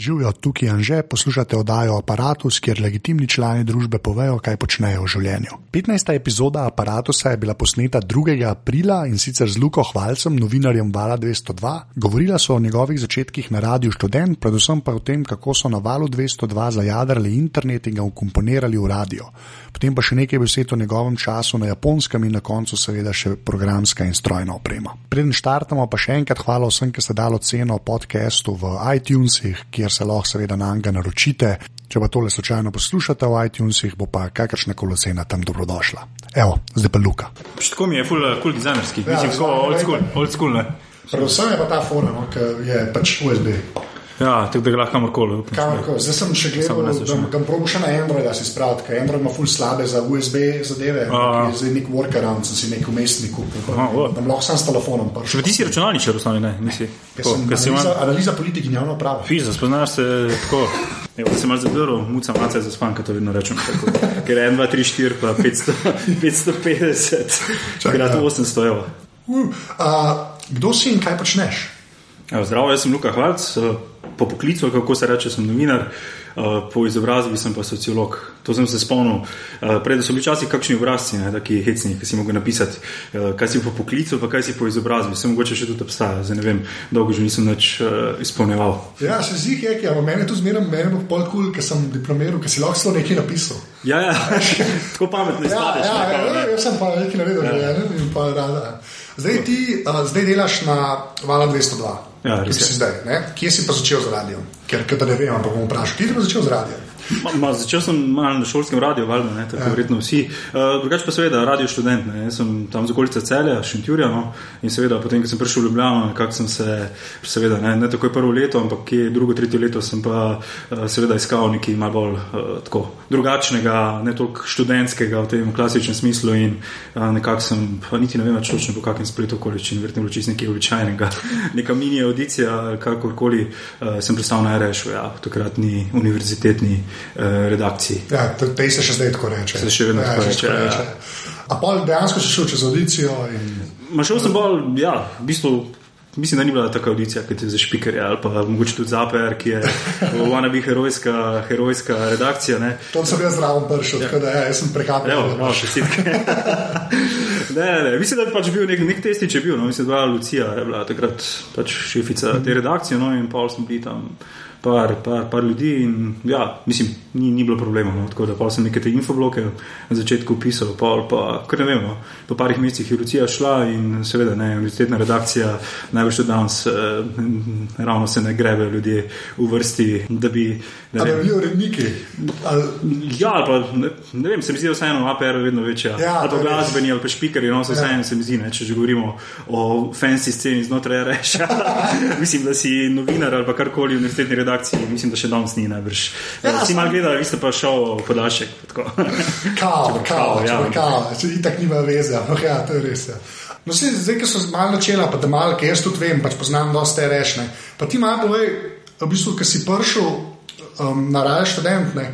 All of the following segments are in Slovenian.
Živijo tukaj in že poslušate oddajo Apparatus, kjer legitimni člani družbe povejo, kaj počnejo v življenju. 15. epizoda Apparatusa je bila posneta 2. aprila in sicer z Luko Hvalcem, novinarjem Vala 202. Govorila so o njegovih začetkih na Radiu Student, predvsem pa o tem, kako so na Valu 202 zajadrali internet in ga ukomponirali v radio. Potem pa še nekaj besed o njegovem času na japonskem in na koncu seveda še programska in strojna oprema. Preden štartamo, pa še enkrat hvala vsem, ki ste dali ceno podkastu v iTunesih, se lahko seveda na njega naročite. Če pa tole slučajno poslušate v iTunesih, bo pa kakršna koli cena tam dobrodošla. Evo, zdaj pa Luka. Tako mi je, full, cool dizajnerski, Ja, mislim, tako old school, old school ne. Predvsem je pa ta fora, no, ki je pač USB. Ja, tako da lahko kamorkoli. Kamorkoli. Zdaj sem še gledal, da ga probo še na Androida si spraviti, ker Android ima full slabe za USB zadeve. Je Zdaj nek workaround, sem si nek umestnik kupil. O. Da lahko sam s telefonom Še ti si računalničar, v osnovi ne, nisi. Tako, sem analiza, malo, analiza politike in javno pravo. fiza, spoznaš se tako. Evo, se malo zadrl, muca maca za span, kot to vedno rečem. Tako, ker je 1, 2, 3, 4, pa 500, 550, krat ja. 800 evrov. Uh, a, kdo si in kaj počneš? Evo, Zdravo, jaz sem Luka Hvalc, eh, po poklicu, kako se reče, sem novinar, eh, po izobrazbi sem pa sociolog. To sem se spomnil. Eh, Prej so bili včasih kakšni obrazci, ne, taki hecni, ki si mogel napisati, eh, kaj si po poklicu, pa kaj si po izobrazbi. Se mogoče še tudi obstaja, zdaj ne vem, dolgo že nisem več izpolnjeval. Ja, se zdi, je, ja, meni je to zmeraj, meni je pol kul, ker sem diplomiral, ker si lahko celo nekaj napisal. Ja, ja, tako pametno Ja, izpadeš. ja, ne, ja, kao, ne. ja, jaz sem pa nekaj naredil, ja. ne, in pa rada. Zdaj ti uh, zdaj delaš na Vala 202. Ja, Kje si zdaj? Ne? Kje si pa začel z radijem? Ker, ker da ne vem, ampak bom vprašal, kje si pa začel z radijem? Ma, ma, začel sem malo na šolskem radiju, valjda, ne, tako ja. verjetno vsi. Uh, drugače pa seveda, radio študent, ne, jaz sem tam z okolice celja, Šentjurja, no, in seveda potem, ko sem prišel v Ljubljano, nekako sem se, seveda, ne, ne takoj prvo leto, ampak kje drugo, tretje leto sem pa uh, seveda iskal nekaj malo bolj uh, tako drugačnega, ne toliko študentskega v tem klasičnem smislu in uh, nekako sem, pa niti ne vem več točno po kakem spletu okoličin, verjetno bilo čisto nekaj običajnega, neka mini audicija, ali kakorkoli, uh, sem pristal na RŠ-u, ja, takratni univerzitetni redakciji. Ja, te- se še zdaj tako reče. Se še vedno tako še reče, ja. A pa dejansko si šel čez audicijo in Ma šel sem bolj, ja, v bistvu. Mislim, da ni bila taka audicija, kot je za špikerje ali pa mogoče tudi za APR, ki je ona bi herojska, herojska redakcija. Ne. tam sem jaz zraven prišel, tako da ja, jaz sem prekapil. Evo, no, čestitke. ne, ne, ne, mislim, da je pač bil nek, nek testič, je bil, no, mislim, da je bila Lucija, je bila takrat pač šefica te redakcije, no, in pa smo bili tam par, par, par ljudi in ja, mislim, ni, ni bilo problema, no, tako da pa sem neke te infobloke na začetku pisal, pa, pa kar ne vem, no, po parih mesecih je Lucija šla in seveda ne, univerzitetna redakcija največ tudi danes eh, ravno se ne grebe ljudje v vrsti, da bi, Ali bili uredniki? Ali, Ja, ali pa ne, ne vem, se mi zdi, da vseeno APR je vedno večja. Ja, ali pa glasbeni ali pa špikerji, no se vseeno se mi zdi, ne, če že govorimo o fancy sceni znotraj reša. mislim, da si novinar ali pa karkoli univerzitetni redakciji, mislim, da še danes ni najbrž. Ja, si sam- mal gledal, vi ste pa šel podaljšek. tako. Kao, kao, kao, ja. kao, če itak nima veze, ampak ja, to je res. Ja. No, sej, zdaj, ko so malo načela, pa da malo, ki jaz tudi vem, pač poznam dosta te rešne. Pa ti malo povej, v bistvu, ki si prišel um, na raje študent, ne,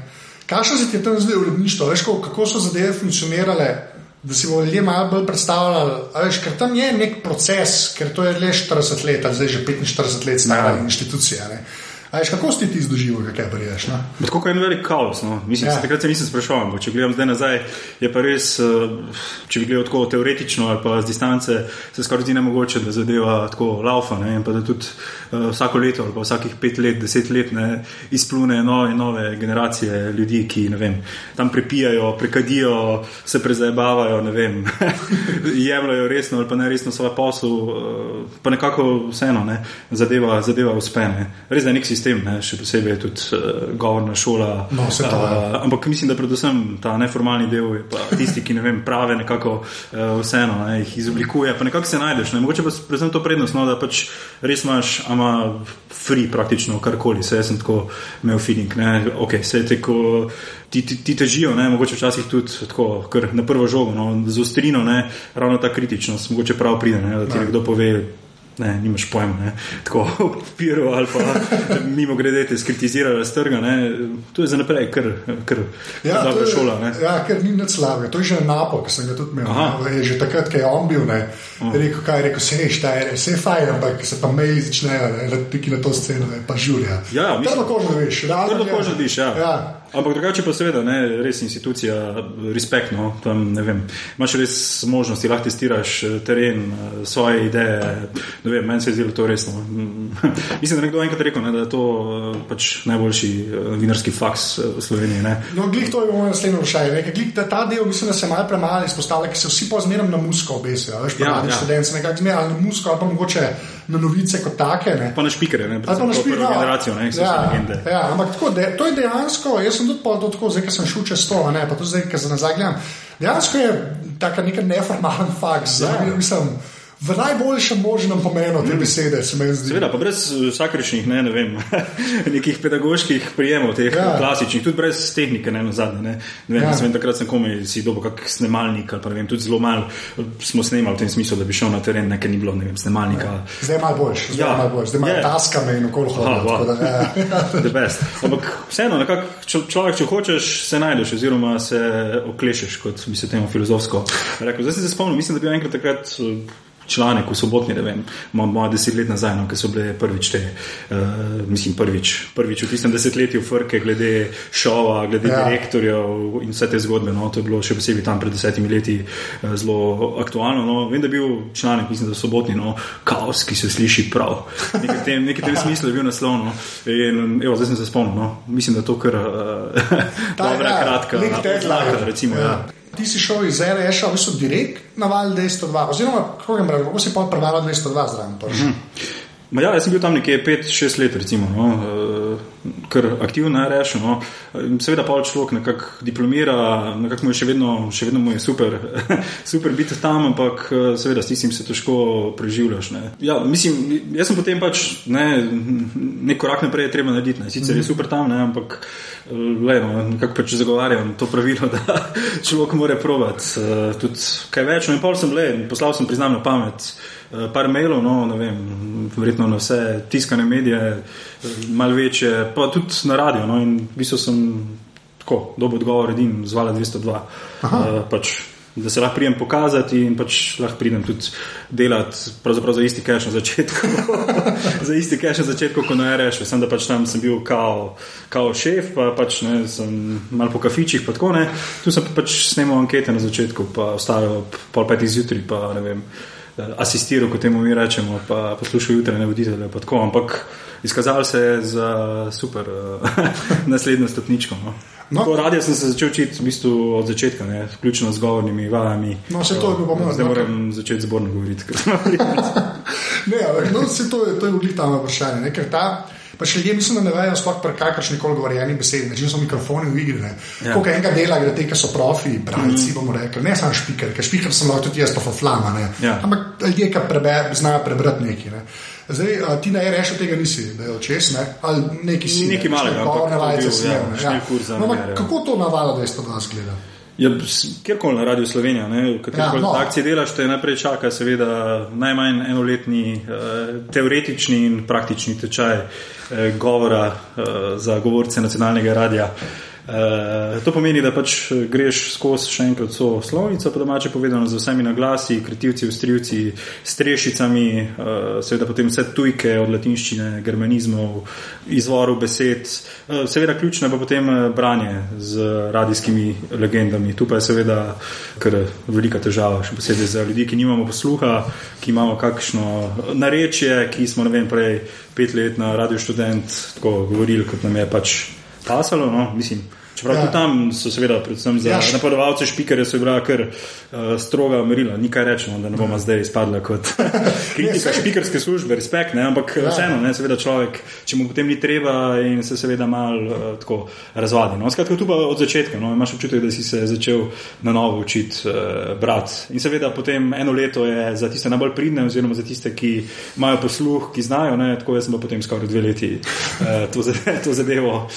kakšno se ti je tam zdaj uredništvo, veš, kako, so zadeve funkcionirale, da si bo ljudje malo bolj predstavljali, a veš, ker tam je nek proces, ker to je le 40 let, zdaj že 45 let stara Ja. inštitucija. Ne. A veš, kako si ti izdoživel, kaj priješ? No? Tako je en velik kaos. No. Mislim, Ja. Takrat se nisem sprašoval, ampak če gledam zdaj nazaj, je pa res, eh, če bi gledal tako teoretično ali pa z distance, se skoraj zdi nemogoče, da zadeva tako laufa. Ne, in pa da tudi uh, vsako leto ali pa vsakih pet let, deset let ne, izplune nove, nove generacije ljudi, ki vem, tam prepijajo, prekadijo, se prezajebavajo, ne vem, jemljajo resno ali pa ne resno svoj posel, uh, pa nekako vseeno ne, zadeva, zadeva uspe. Ne. Res je nek sistem, ne, še posebej tudi uh, govorna šola. No, to, uh, ampak mislim, da predvsem ta neformalni del je tisti, ki ne vem, prave nekako uh, vseeno ne, jih izoblikuje, pa nekako se najdeš. Ne. Mogoče pa predvsem to prednost, no, da pač res imaš, ama free praktično karkoli, se jaz sem tako imel feeling, ne, ok, se je tako. Ti, ti, ti težijo, ne, mogoče včasih tudi tako, na prvo žogo, no, z ostrino, ne, ravno ta kritičnost, mogoče prav pride, ne, da ti Ja. nekdo pove, ne, nimaš pojma, ne. tako piro ali pa mimo grede te skritizirali z trga. Ne. To je za naprej, kar, kar Ja, dobra je- šola. Ne. Ja, ker ni nič slabega. To je že napak, ki sem ga tudi imel. Aha. ne. Je že takrat, ko je on bil, ne, rekel, kaj rekel, se je štajer, vse je fajn, ampak se pa meji začnejo, ne, da piki na to sceno, ne, pa žurja. Ja, mislim- Trdo kožo veš, realno Trdo je. kožo dobiš, ja. ja. Ampak drugače pa seveda, ne, res institucija, respekt, no, tam ne vem, imaš res možnosti, lahko testiraš eh, teren, eh, svoje ideje, ne vem, meni se je zdelo to resno. Mislim, da nekdo enkrat rekel, ne, da je to eh, pač najboljši novinarski faks v Sloveniji, ne. No, glih to je moje naslednje vprašanje. glih Ta, ta del mislim, da se malo premalo izpostavlja, ker se vsi pa zmeraj na musko obesijo. Veš, Ja, ja, študenti se nekako zmeraj na musko, ali pa mogoče na novice kot take. Ne. Pa na špikere, ne, pa predvsem na to špil, prvo generacijo, ne, so ja, legende. ja, ampak tako, de, to je dejansko, jaz sem tudi to tako, zdaj, ker sem šel čez to, a ne, pa tudi zdaj, ker se nazaj gledam. Dejansko je taka neka neformalen faks, ja. mislim, v najboljšem možnem pomenu te besede, se mi zdi. Seveda, pa brez eh, vsakršnih, ne, ne vem, nekih pedagoških prijemov, teh Ja. ja. klasičnih, tudi brez tehnike, ne na zadnje. Ne. Ne vem, Ja. ja. sem takrat sem komaj si dobil kak snemalnik, ali pa ne vem, tudi zelo malo eh, smo snemali v tem smislu, da bi šel na teren, nekaj ni bilo, ne vem, snemalnika. Zdaj je malo boljš, zdaj Ja. je malo boljš, zdaj ima Je. taskame in okoli Aha, hodi. wow. tako da, ja. Ampak vseeno, nekako, človek, če hočeš, se najdeš, oziroma se oklešeš, kot bi se temu filozofsko rekel. Zdaj se spomnil, mislim, da bil enkrat takrat. Članek v sobotni, ne vem, mo- moja deset let nazaj, no, ki so bile prvič te, uh, mislim, prvič, prvič v tistem desetletju frke, glede šova, glede Ja. ja. direktorjev in vse te zgodbe. No, to je bilo še posebej tam pred desetimi leti uh, zelo aktualno. No. Vem, da je bil članek, mislim, da sobotni, no, kaos, ki se sliši prav. Nekaj tem, nekaj tem smislu je bil naslov. No. In, evo, zdaj sem se spomnil, no. mislim, da je to kar uh, dobra, ja, kratka odlaka, recimo. Ja. Ti si šel iz RS-a, v bistvu direkt na val 202, oziroma kako grem reči, kako si pa prevaral 202 zraven. točno? Ma Ja, jaz sem bil tam nekje 5-6 let, recimo, no, eh, kar aktivno rešil. No. Seveda pa človek nekako diplomira, nekako mu je še vedno, še vedno mu je super, super biti tam, ampak eh, seveda s tistim se težko preživljaš. Ne. Ja, mislim, jaz sem potem pač ne, nek korak naprej treba narediti. Ne. Sicer je super tam, ne, ampak eh, le, no, nekako pač zagovarjam to pravilo, da človek mora provati uh, tudi kaj več. No, in pol sem le, poslal sem priznam na pamet. Eh, Par mailov, no, ne vem, verjetno na vse tiskane medije, eh, malo večje, pa tudi na radio. No, in v bistvu sem tako dobil odgovor, edin, zvala 202. Uh, pač, da se lahko prijem pokazati in pač lahko pridem tudi delati pravzaprav za isti cache na začetku. za isti cache na začetku, kot na RS, sem da pač tam sem bil kao, kao šef, pa pač ne, sem malo po kafičih, pa tako ne. Tu sem pa pač snemal ankete na začetku, pa ostajal ob pol petih zjutraj, pa ne vem. eh, Asistiral, kot temu mi rečemo, pa poslušal jutrajne voditelje. Tako, ampak izkazal se je za super uh, naslednjo stopničko. No. No. No. Radio sem se začel učiti v bistvu od začetka, ne, vključno z govornimi vajami. No, saj to je bil pa moj Zdaj odlok. moram začeti zborno govoriti. ker sem pripričan. Ne, ampak no, to, je- to je v glih tam vprašanje. Ne, ker ta, pač ljudje mislim, da ne vejo sploh pri kakršni koli govorjeni besedi, način so mikrofoni v igri. Ja. Ja. Koliko enega dela gre te, ki so profi, bralci, mm. bomo rekli, ne samo špiker, ker špiker sem lahko tudi jaz, pa flama. Ne. Ja. Ampak ljudje, ki prebe, znajo prebrati nekaj. Ne. Zdaj, a, ti na RS-u tega nisi, da je očes, ne? ali neki si. Nekaj ne, malega, polne ampak to vajce bil, si ja, imel, ne, šli kurs za No, ampak novinarja. kako to navala, da je to vas gleda? Ja, kjerkoli na Radio Slovenija, v kateri Ja, no. akciji delaš, te najprej čaka seveda najmanj enoletni eh, teoretični in praktični tečaj eh, govora eh, za govorce nacionalnega radia. Eh, to pomeni, da pač greš skozi še enkrat so slovnico, po domače povedano, z vsemi naglasi, kritivci, ustrivci, strešicami, eh, seveda potem vse tujke od latinščine, germanizmov, izvorov besed. Eh, seveda ključno je pa potem branje z radijskimi legendami. Tu pa je seveda kar velika težava, še posebej za ljudi, ki nimamo posluha, ki imamo kakšno narečje, ki smo, ne vem, prej pet let na radio študent tako govorili, kot nam je pač pasalo, no, mislim. Čeprav Ja. ja. tam so seveda, predvsem za Ja, ja, napadovalce špikere, so bila kar uh, stroga merila. Ni kaj rečemo, da ne bomo zdaj izpadla kot kritika špikerske službe, respekt, ne? ampak ja. vseeno, ne, seveda človek, če mu potem ni treba in se seveda mal uh, tako razvadi. No? Skratka, tu pa od začetka, no? imaš občutek, da si se začel na novo učiti uh, brati. In seveda potem eno leto je za tiste najbolj pridne, oziroma za tiste, ki imajo posluh, ki znajo, ne? tako jaz sem pa potem skoraj dve leti uh, to, zade- to zadevo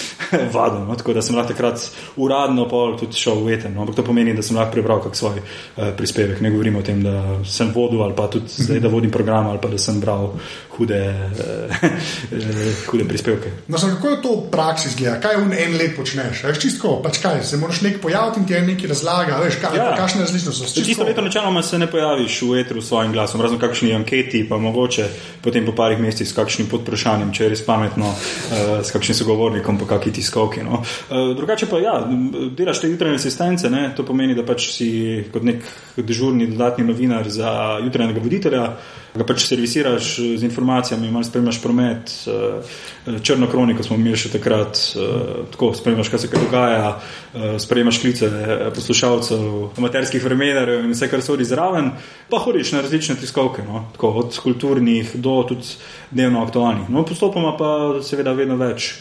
vadil. No? Tako da sem lahko takrat takrat uradno pol tudi šel v eter. No? Ampak to pomeni, da sem lahko prebral kak svoj uh, prispevek. Ne govorim o tem, da sem vodil ali pa tudi zdaj, da vodim program ali pa da sem bral hude, uh, hude prispevke. No, sem, kako je to v praksi zgleda? Kaj v en let počneš? Veš, čistko, pač kaj, se moraš nek pojaviti in ti je nekaj razlaga, veš, kaj, ja. kakšne različnosti so. Čisto leto načeloma se ne pojaviš v etru s svojim glasom, razen kakšni anketi, pa mogoče potem po parih mesecih s kakšnim podprašanjem, če je res pametno, uh, s kakšnim sogovornikom, pa kakšni tiskovki. No. Uh, drugače pa ja, delaš te jutranje asistence, ne? to pomeni, da pač si kot nek dežurni dodatni novinar za jutranjega voditelja, ga pač servisiraš z informacijami, malo spremljaš promet, uh, črno kroniko smo imeli še takrat, uh, tako spremljaš, kaj se kaj dogaja, spremljaš klice poslušalcev, amaterskih vremenarjev in vse, kar so odi zraven, pa hodiš na različne tiskovke, no? tako od kulturnih do tudi dnevno aktualnih. No, postopoma pa seveda vedno več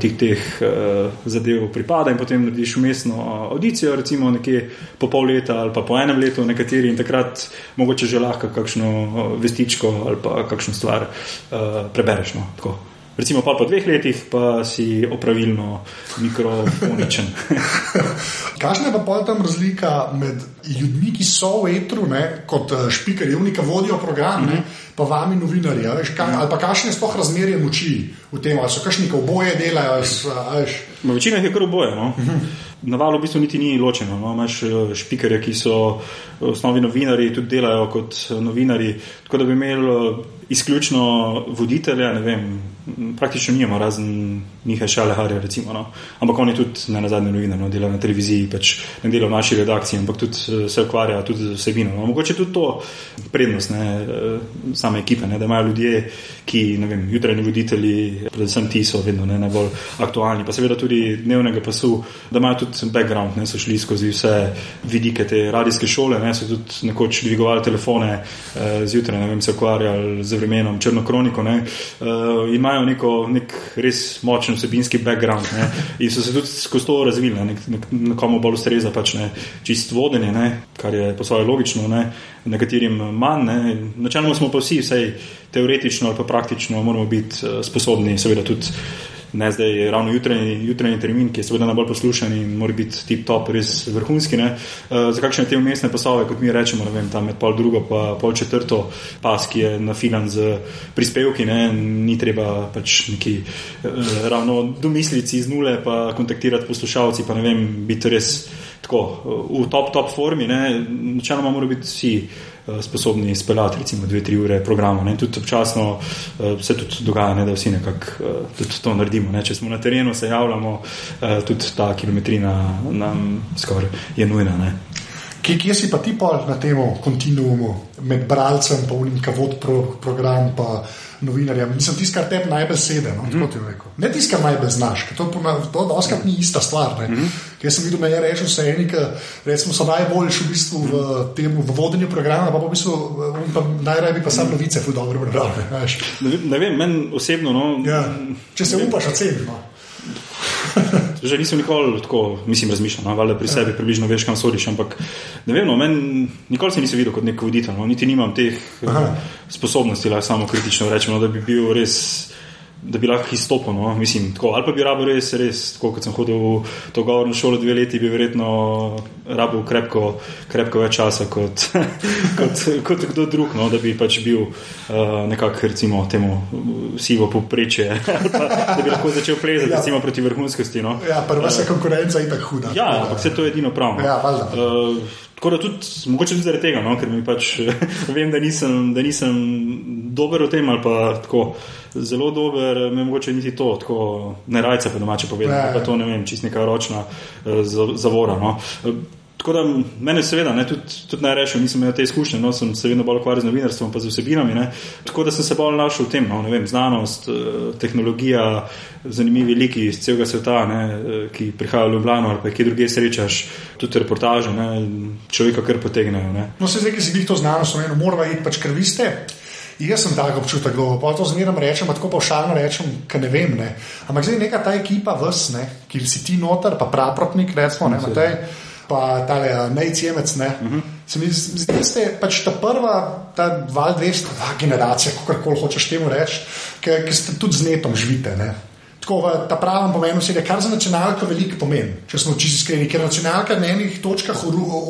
tih, teh uh, zadev pripada in potem narediš umestno audicijo, recimo nekje po pol leta ali pa po enem letu, nekateri in takrat mogoče že lahko kakšno vestičko ali pa kakšno stvar prebereš. No, Recimo pa po dveh letih pa si opravilno mikrofoničen. Kakšna je pa tam razlika med ljudmi, ki so v etru, ne, kot špikerji, unika vodijo program, mm -hmm. pa vami novinarji? Veš, ka, ali pa kakšne sploh razmerje moči v tem, ali so kakšni oboje delajo? Večina jih je kar oboje. No. Mm -hmm. Na valu v bistvu niti ni ločeno. No. Imáš špikerje, ki so v osnovi novinari, tudi delajo kot novinari. Tako da bi imeli izključno voditelja, ne vem, praktično nimamo, razen Miha Šaleharja, recimo. No. Ampak on je tudi ne na zadnjem novinarju, no, dela na televiziji, pač ne dela v naši redakciji, ampak tudi eh, se ukvarja tudi z vsebino. No. Mogoče tudi to prednost ne, eh, same ekipe, ne, da imajo ljudje, ki, ne vem, jutranji voditelji, predvsem ti so vedno ne, najbolj aktualni, pa seveda tudi dnevnega pasu, da imajo tudi background, ne, so šli skozi vse vidike te radijske šole, ne, so tudi nekoč dvigovali telefone eh, zjutraj, ne vem, se ukvarjali z vremenom, črno kroniko, ne, uh, imajo neko, nek res močen vsebinski background ne, in so se tudi skozi to razvili, ne, nek, nekomu bolj ustreza pač ne, čist vodenje, ne, kar je po svoje logično, ne, nekaterim manj. Ne. Načelno smo pa vsi, vsej teoretično ali pa praktično, moramo biti uh, sposobni, seveda tudi ne zdaj ravno jutranji, jutranji termin, ki je seveda najbolj poslušan in mora biti tip top, res vrhunski. Uh, za kakšne te umestne pasove, kot mi rečemo, ne vem, tam med pol drugo pa pol četrto pas, ki je nafilan z prispevki, ne, ni treba pač neki uh, ravno domislici iz nule pa kontaktirati poslušalci, pa ne vem, biti res tako v top, top formi, načeloma mora biti vsi. Eh, sposobni speljati, recimo, dve, tri ure programa. Ne? Tudi občasno uh, se tudi dogaja, ne, da vsi nekako uh, to naredimo. Ne? Če smo na terenu, se javljamo, uh, tudi ta kilometrina nam skoraj je nujna. Ne? Kje, kje si pa ti pa na tem kontinuumu med bralcem, pa unim, kaj vod pro, program, pa novinarjem? Mislim, tisti, kar tebi najbolj sedi. No? Mm -hmm. Ne tisti, kar najbolj znaš, to, to doskrat ni ista stvar. Mm -hmm. Jaz sem videl, da je rečeno vse eno, ki so najboljši v, bistvu v, tem, v vodenju programa, pa, v bistvu, pa najraje bi pa sam novice, ful dobro prebral. Ne, ne vem, meni osebno. No, ja. Če se upaš, oceniti. No. Že nisem nikoli tako, mislim, razmišljal, no, ali pri sebi približno veš, kam sodiš. Ampak ne vem, no, men, nikoli se nisem videl kot nek voditelj, no, niti nimam teh Aha. sposobnosti, da samo kritično rečem, no, da bi bil res da bi lahko izstopil. No? Mislim, tako, ali pa bi rabo res, res, tako kot sem hodil v to govorno šolo dve leti, bi verjetno rabo krepko, krepko več časa kot, kot, kot kdo drug, no? da bi pač bil uh, nekako, recimo, temu sivo poprečje, da bi lahko začel plezati, ja. recimo, proti vrhunskosti. No? Ja, prva se uh, konkurenca in tako huda. Ja, ampak vse to je edino pravno. Ja, uh, Tako da tudi, mogoče tudi zaradi tega, no, ker mi pač vem, da nisem, da nisem dober v tem ali pa tako zelo dober, me mogoče niti to, tako ne rajce pa domače povedati, pa to ne vem, čist neka ročna uh, zavora. No. Tako da mene seveda, ne, tudi, tudi naj rečem, nisem imel te izkušnje, no, sem se vedno bolj ukvarjal z novinarstvom pa z vsebinami, ne. tako da sem se bolj našel v tem, no, vem, znanost, uh, tehnologija, zanimivi liki iz celega sveta, ne, ki prihajajo v Ljubljano ali kje druge srečaš, tudi reportaže, ne, človeka kar potegnejo. Ne. No, se zdaj, ki si jih to znanost, moramo iti pač, ker vi ste. Jaz sem tak občutek, pa to zmeraj rečem, tako pa všalno rečem, ker ne vem. Ne. Ampak zdaj neka ta ekipa, vs, ne, ki si ti noter, pa praprotnik, recimo, ne, Matej, pa ta najcemec. Ne. Uh -huh. Se mi zdi, da ste pač ta prva, ta val 200, dva generacija, kako koli hočeš temu reči, ki ste tudi z netom živite. Ne. Tako v ta pravem pomenu besede, kar za nacionalko veliko pomeni. Če smo čisto iskreni, ker nacionalka na enih točkah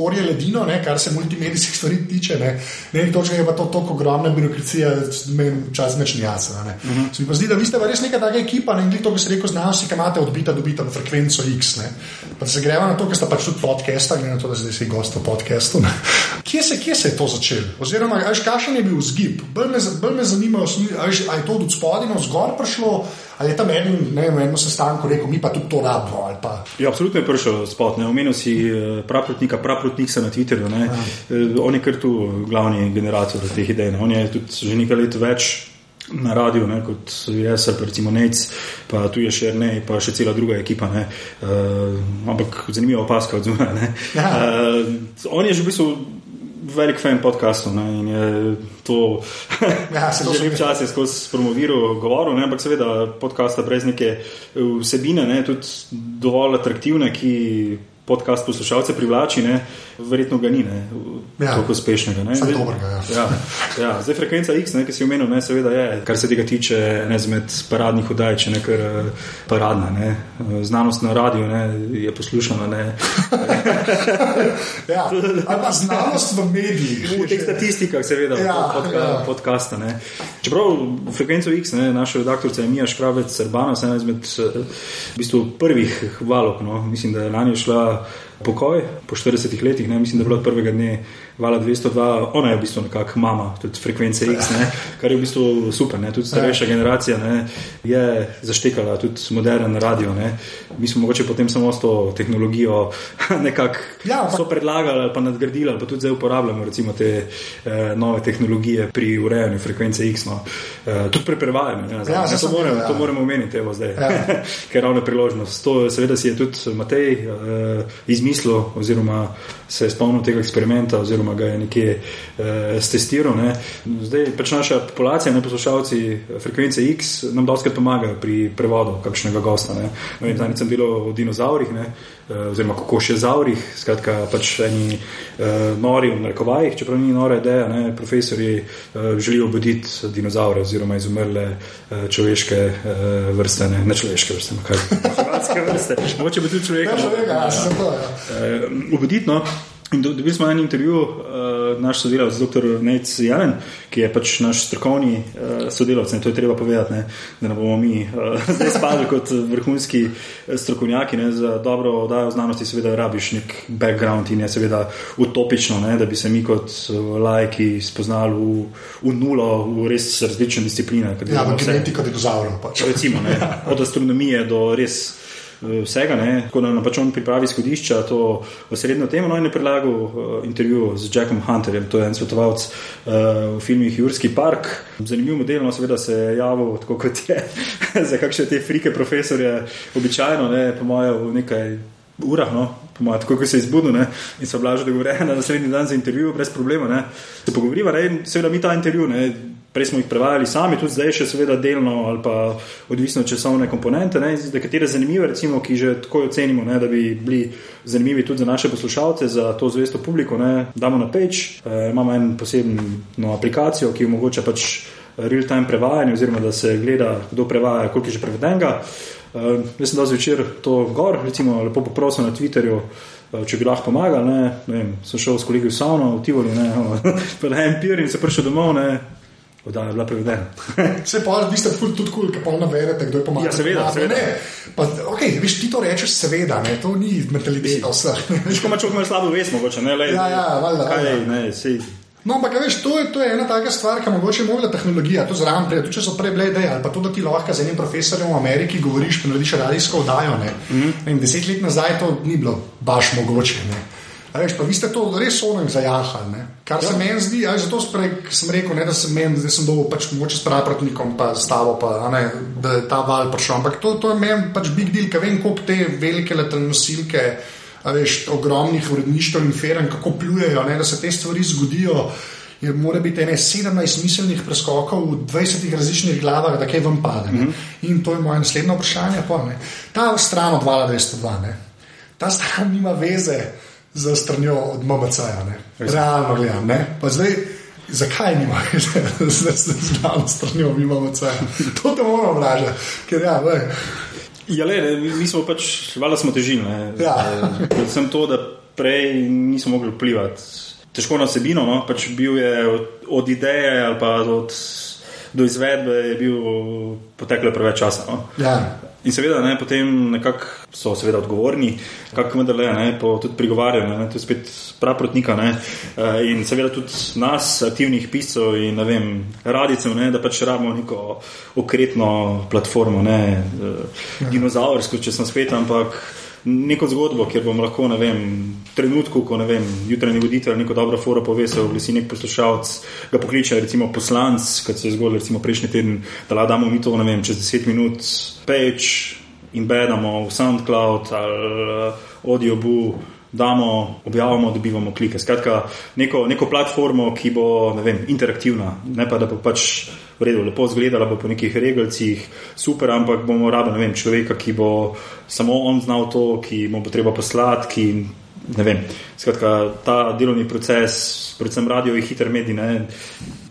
orje ledino, ne, kar se multimedijskih stvari tiče, ne, na enih točkah je pa to tako ogromna birokracija, da mi včasih več ni jasno. Uh -huh. Se mi pa zdi, da vi ste res neka taka ekipa, ne glede to, kar se reko, znajo si, kaj imate odbita, dobita na frekvenco X. Ne. Pa se greva na to, ker sta pač tudi podcasta, glede na to, da zdaj si gost v podcastu. Ne. Kje se, kje se je to začelo? Oziroma, kakšen je bil zgib? Bolj me, bolj me zanima, ali je to od spodaj na zgor prišlo. Ali je tam en, ne vem, eno sestanko rekel, mi pa tudi to rabimo? Ja, absolutno je prišel spot. Omenil si eh, praprotnika, praprotnik se na Twitterju. Ja. Eh, on je kar tu glavni generator teh idej. Ne. On je tudi že nekaj let več. Na radiju, ne, kot jaz, recimo Nec, pa tu je še ne, pa še cela druga ekipa. Uh, ampak zanimiva opaska od zunaj. Ja. Uh, on je že v bistvu velik fan podcastov ne, in je to ja, že nekaj časa skozi promoviral, govoril, ne, ampak seveda podcasta brez neke vsebine, ne, tudi dovolj atraktivne, ki podcast poslušalce privlači, ne, verjetno ga ni ne, ja. tako uspešnega. Ne. Zdaj, dobrega, ja. Ja, ja. Zdaj, frekvenca X, ne, ki si omenil, ne, seveda je, kar se tega tiče, ena izmed paradnih oddaj, če ne kar eh, paradna. Ne. Znanost na radiju ne, je poslušana. Ne. ja, ampak znanost v medijih. V teh statistikah, seveda, ja, podka, ja. podcasta. Ne. Čeprav frekvenco X, ne, naša redaktorica je Mija Škrabec, Srbana, ena izmed eh, v bistvu, prvih valov. No. Mislim, da je lani šla pokoj po 40 letih, ne, mislim, da je bilo od prvega dne vala 202, ona je v bistvu nekakšna mama, tudi frekvence X, ne, kar je v bistvu super. Ne, tudi starejša ja. generacija ne, je zaštekala, tudi modern radio. Ne. Mi smo mogoče potem samo s to tehnologijo nekako ja, pa... predlagali ali pa nadgradili, ali pa tudi zdaj uporabljamo recimo, te eh, nove tehnologije pri urejanju frekvence X. No. Eh, tudi pri prevajanju. Ja, ja, to, moramo, ja. to moramo omeniti, evo zdaj, ja. ker je ravno priložnost. To seveda si je tudi Matej eh, izmislil oziroma se je spomnil tega eksperimenta. Oziroma, oziroma ga je nekje eh, testiral. Ne. Zdaj pač naša populacija, ne poslušalci frekvence X, nam dosti pomagajo pri prevodu kakšnega gosta. Zdaj sem bil v dinozaurih. Ne. Eh, oziroma kako še zaurih, skratka, pač eni uh, nori v narekovajih, čeprav ni nora ideja, ne, profesori uh, želijo obuditi dinozaure oziroma izumrle uh, človeške uh, vrste, ne, ne človeške vrste, no kaj, vrste, moče bi tudi človeka. Ja, človeka, ja, sem to, ja. Uh, obuditi, no. In dobili smo en intervju, uh, naš sodelavec, dr. Nec Jelen, ki je pač naš strokovni uh, sodelavec, in to je treba povedati, ne, da ne bomo mi uh, zdaj spadli kot vrhunski strokovnjaki. Ne, za dobro oddajo znanosti, seveda, rabiš nek background in je seveda utopično, ne, da bi se mi kot lajki spoznali v, v nulo, v res različne discipline. Ja, v genetiko dinozaurov. Pač. Recimo, ne, od astronomije do res. Eh, vsega, ne? tako da nam pač on pripravi izhodišča, to osrednjo temo. No, in je predlagal uh, intervju z Jackom Hunterjem, to je en svetovalec uh, v filmih Jurski park. Zanimiv model, no, seveda se je javil, tako kot je za kakšne te frike profesorje, običajno, ne, po mojem, v nekaj. Urah, no, mojem, tako se je zbudil ne, in so bila že dogovorjena na naslednji dan za intervju, brez problema. Ne. Se pogovoriva, ne, in seveda mi ta intervju, ne, prej smo jih prevajali sami, tudi zdaj še seveda delno ali pa odvisno od časovne komponente, ne, za katere zanimive, recimo, ki že tako ocenimo, ne, da bi bili zanimivi tudi za naše poslušalce, za to zvesto publiko, ne, damo na page, e, imamo en posebno aplikacijo, ki omogoča pač real-time prevajanje, oziroma da se gleda, kdo prevaja, koliko je že prevedenega. Uh, jaz sem dal zvečer to gor, recimo, lepo poprosil na Twitterju, uh, če bi lahko pomagal. Ne, ne vem, sem šel s kolegi v Savno, v Tivoli, ne, pa na en pir in se prišel domov, ne, oddaja bila prevedena. Se pa, vi ste tudi kul, ki pa navedete, kdo je pomagal. Ja, seveda. seveda. Ne, pa, okay, viš, ti to rečeš, seveda, ne, to ni mentaliteta vseh. Veš, ko imaš malo slabo vest, mogoče, ne, le. Ja, ja, valjda. Kaj, ne, sej. No, ampak veš, to, je, to je ena taka stvar, ki mogoče je mogla tehnologija, to zraven pride, če so prej bile ideje, ali pa to, da ti lahko z enim profesorjem v Ameriki govoriš, pa narediš radijsko oddajo. Mm -hmm. Deset let nazaj to ni bilo baš mogoče. Ne. Veš, pa vi ste to res onem zajahali. Kar ja. se meni zdi, aj, zato sprej, sem rekel, ne, da sem meni, da sem dobil pač mogoče spraviti proti nikom, pa stavo, pa, ne, da je ta val prišel. Ampak to, to je meni pač big deal, ker vem, koliko te velike letalne nosilke, veš, ogromnih uredništv in feren, kako plujejo, ne, da se te stvari zgodijo. Je mora biti ene 17 miselnih preskokov v 20 različnih glavah, da kaj vam pade. Mm -hmm. In to je moje naslednje vprašanje. Pa, ta stran od 202, ta stran nima veze za strnjo od MMC-ja. Realno gledam. Zdaj, zakaj nima z nami stranjo, mi imamo vse. To te moramo vprašati, ker ja, vej. Ja, le, ne, mi- smo pač, valjda smo težili. ne. Ja. Predvsem to, da prej nismo mogli vplivati. Težko na vsebino, no? pač bil je od, od ideje ali pa od, do izvedbe je bil poteklo preveč časa. No? Ja. In seveda, ne, potem nekako so seveda odgovorni, kako vendarle, ne, po tudi prigovarjanju, ne, to je spet praprotnika, ne, eh, in seveda tudi nas, aktivnih piscev in, ne vem, radicev, ne, da pač rabimo neko okretno platformo, ne, eh, dinozaursko, če sem spet, ampak neko zgodbo, kjer bom lahko, v trenutku, ko, ne vem, jutranji voditelj neko dobro foro pove, se oglasi nek poslušalec, ga pokliče, recimo poslanc, kot se je zgodilo recimo prejšnji teden, da lahko damo mi to, ne vem, čez 10 minut, page, embedamo v SoundCloud ali AudioBoo, damo, objavimo, dobivamo klike. Skratka, neko, neko platformo, ki bo ne vem, interaktivna, ne pa da bo pač v redu, lepo izgledala bo po nekih regalcih, super, ampak bomo rabili ne vem, človeka, ki bo samo on znal to, ki mu bo treba poslati, ki ne vem. Skratka, ta delovni proces, predvsem radio je hiter medij, ne,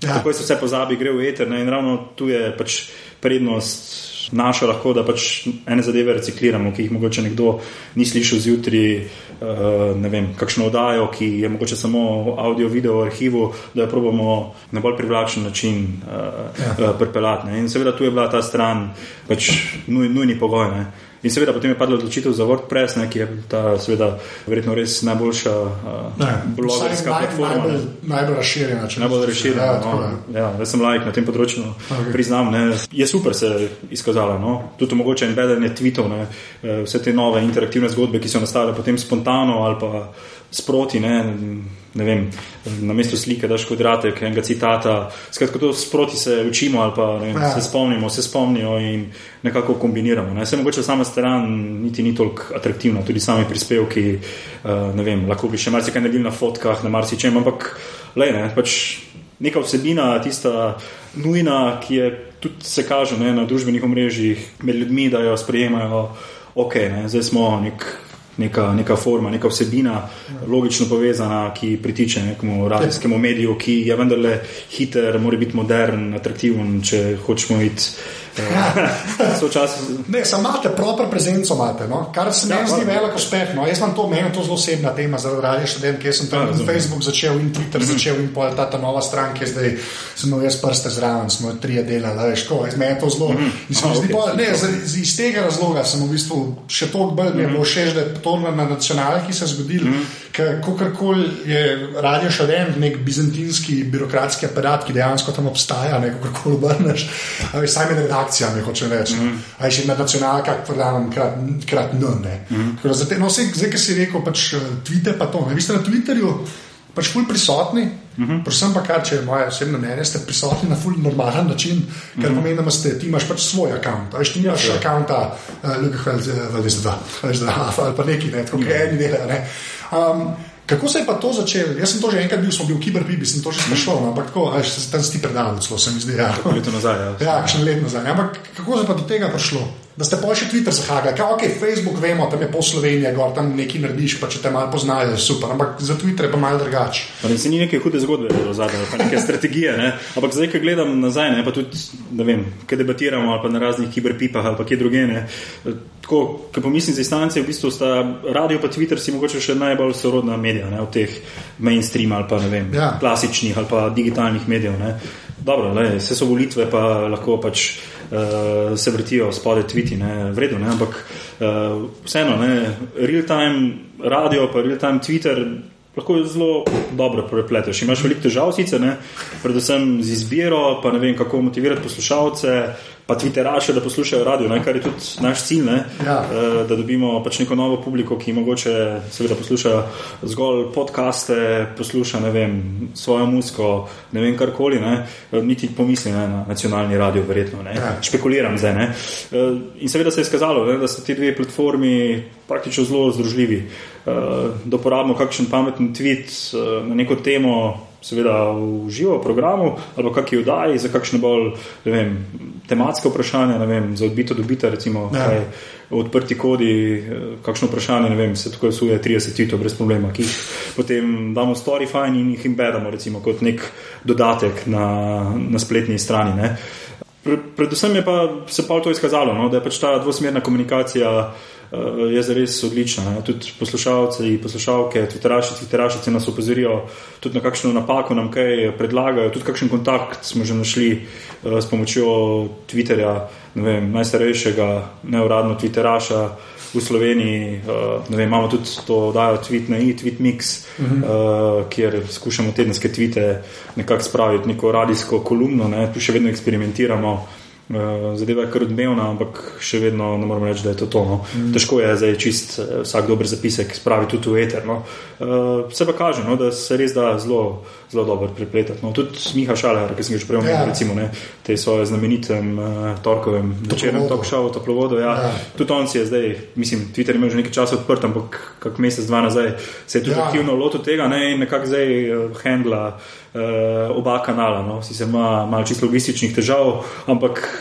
Ja. tako se vse pozabi, gre v eter ne, in ravno tu je pač prednost. Naša lahko, da pač ene zadeve recikliramo, ki jih mogoče nekdo ni slišal zjutraj, uh, ne vem, kakšno oddajo, ki je mogoče samo audio, video arhivu, da jo probamo na bolj privlačen način uh, ja. uh, pripeljati. In seveda tu je bila ta stran pač nuj, nujni pogoj. Ne. In seveda potem je padla odločitev za WordPress, ne, ki je ta seveda verjetno res najboljša uh, blogerska naj, platforma. najbolj, najbolj razširjena. če Najbolj hočeš. razširjeno. Ja, Ja, no. ja, jaz sem lajk na tem področju, no. Ok. okay. priznam. Ne. Je super se izkazala. No. Tudi mogoče embedanje tweetov, ne. Eh, vse te nove interaktivne zgodbe, ki so nastale potem spontano ali pa sproti. Ne. Ne vem, na mesto slike daš kvadratek enega citata. Skratka, to sproti se učimo ali pa vem, Ja. se spomnimo, se spomnijo in nekako kombiniramo. Ne. Se mogoče sama stran niti ni toliko atraktivna, tudi sami prispevki. eh, Ne vem, lahko bi še marsikaj naredili na fotkah, na marsičem, ampak le ne. Pač neka vsebina, tista nujna, ki je tudi se kaže ne, na družbenih omrežjih med ljudmi, da jo sprejemajo, ok, ne, zdaj smo nek. Neka, neka forma, neka vsebina, logično povezana, ki pritiče nekemu radijskemu mediju, ki je vendarle hiter, mora biti modern, atraktiven, če hočemo iti. Eh, sočasno. Ne, samo imate proper prezenco, imate, no? kar se meni Ja, zdi hvala. velik uspeh. No? Jaz imam to, meni to zelo osebna tema, zaradi radio študent, ki sem tam Ja, na. Facebook začel in Twitter Mhm. začel in pol ta, ta nova stran, ki zdaj, sem jaz prste zraven, smo trije delali, veš, ko, meni je to zelo. Zdi, Mhm. okej, pol, ne, z, z, iz tega razloga sem v bistvu še toliko bolj, mi je bilo Mhm. všeč, da je to na na nacionalki se zgodilo, ker kakorkoli je radio študent nek bizantinski birokratski aparat, ki dejansko tam obstaja, ne kakorkoli obrneš, a veš, redakcijami hoče reči. Mm -hmm. A še na nacionalkah, verjamem, krat, krat n. Mm -hmm. Zdaj, no, zdaj, zdaj, ki si rekel, pač eh, tvite pa to. Ne. Vi ste na Twitterju pač ful prisotni. Mm -hmm. Predvsem pa, kar če je moje osebno mnenje, ste prisotni na ful normalen način, kar mm -hmm. pomeni, da ste, ti imaš pač svoj račun. Veš, ti imaš ja, računta, uh, Luka Hvaldes 2, veš, da, ali pa neki, ne, tako kot eni delajo. ne. Um, Kako se je pa to začelo? Jaz sem to že enkrat bil, smo bili v Kiberpipi, sem to že sprašoval, no, ampak tako, veš, tam si ti predal, celo se mi zdi. Ja. Leto nazaj. Ja. Ja, še let nazaj. Ampak kako se pa do tega prišlo? Da ste pa še Twitter zahagali, kaj ok, Facebook vemo, tam je pol Slovenije, gor tam nekaj narediš, pa če te malo poznajo, je super, ampak za Twitter je pa malo drugače. Se ni neke hude zgodbe zadaj, pa neke strategije. Ne? Ampak zdaj, ko gledam nazaj, ne, pa tudi, ne vem, kaj debatiramo ali pa na raznih kiberpipah ali pa kje druge. Ne, tako, ko pomislim z distance, v bistvu sta radio pa Twitter si mogoče še najbolj sorodna medija ne, od teh mainstream ali pa ne vem, Ja. klasičnih ali pa digitalnih medijev. Ne. Dobro, le, vse so volitve, pa lahko pač uh, se vrtijo spode tviti, ne, vredno, ne, ampak uh, vseeno, ne, real time radio, pa real time Twitter. Lahko je zelo dobro prepleteš. Imaš veliko težav, sicer, ne? predvsem z izbiro, pa ne vem, kako motivirati poslušalce, pa Twitteraše, da poslušajo radio, ne? kar je tudi naš cilj, ne? Ja. Eh, da dobimo pač neko novo publiko, ki mogoče seveda posluša zgolj podcaste, posluša vem, svojo muziko, ne vem karkoli, ne? Eh, niti pomisli ne, na nacionalni radio, verjetno. Ne? Ja. Špekuliram zdaj. Ne? Eh, In seveda se je skazalo, ne, da so ti dve platformi praktično zelo združljivi. Eh, Da uporabimo kakšen pameten tweet eh, na neko temo, seveda v živo programu ali kakšni vdaji za kakšne bolj vem, tematske vprašanja, vem, za odbito dobita, recimo, ja. kaj, odprti kodi, kakšno vprašanje, vem, se tako usuje 30 tweetov brez problema, ki jih potem damo story fine in jih embedamo, recimo, kot nek dodatek na, na spletni strani. Ne. Predvsem je pa se pa to izkazalo, no, da je pač ta dvosmerna komunikacija je zares odlična. Ne. Tudi poslušalci, poslušalke, twitteraši, twitterašice nas opozorijo tudi na kakšno napako, nam kaj predlagajo, tudi kakšen kontakt smo že našli uh, s pomočjo Twitterja, ne vem, najstarejšega neuradno twitteraša v Sloveniji. Uh, vem, imamo tudi to, da je tweet na e-tweet mix, uh -huh. uh, kjer skušamo tedenske tvite nekako spraviti, neko radijsko kolumno, ne, tu še vedno eksperimentiramo. Eh, zadeva je kar odmevna, ampak še vedno ne moremo reči, da je to to. No. Mm. Težko je zdaj čist eh, vsak dober zapisek spraviti tudi v eter. No. Uh, se pa kaže, no, da se res da zelo, zelo dobro prepletati. No. Tudi Miha Šaler, ki sem ga že prej omenil, ja. recimo ne, te svoje znamenitem uh, torkovem večernem talk show, toplovodo. Ja. Ja. Tudi on si je zdaj, mislim, Twitter ima že nekaj časa odprt, ampak kak mesec, dva nazaj se je tudi ja. aktivno lotil tega ne, in nekako zdaj uh, handla uh, oba kanala. No. Si se ima malo čisto logističnih težav, ampak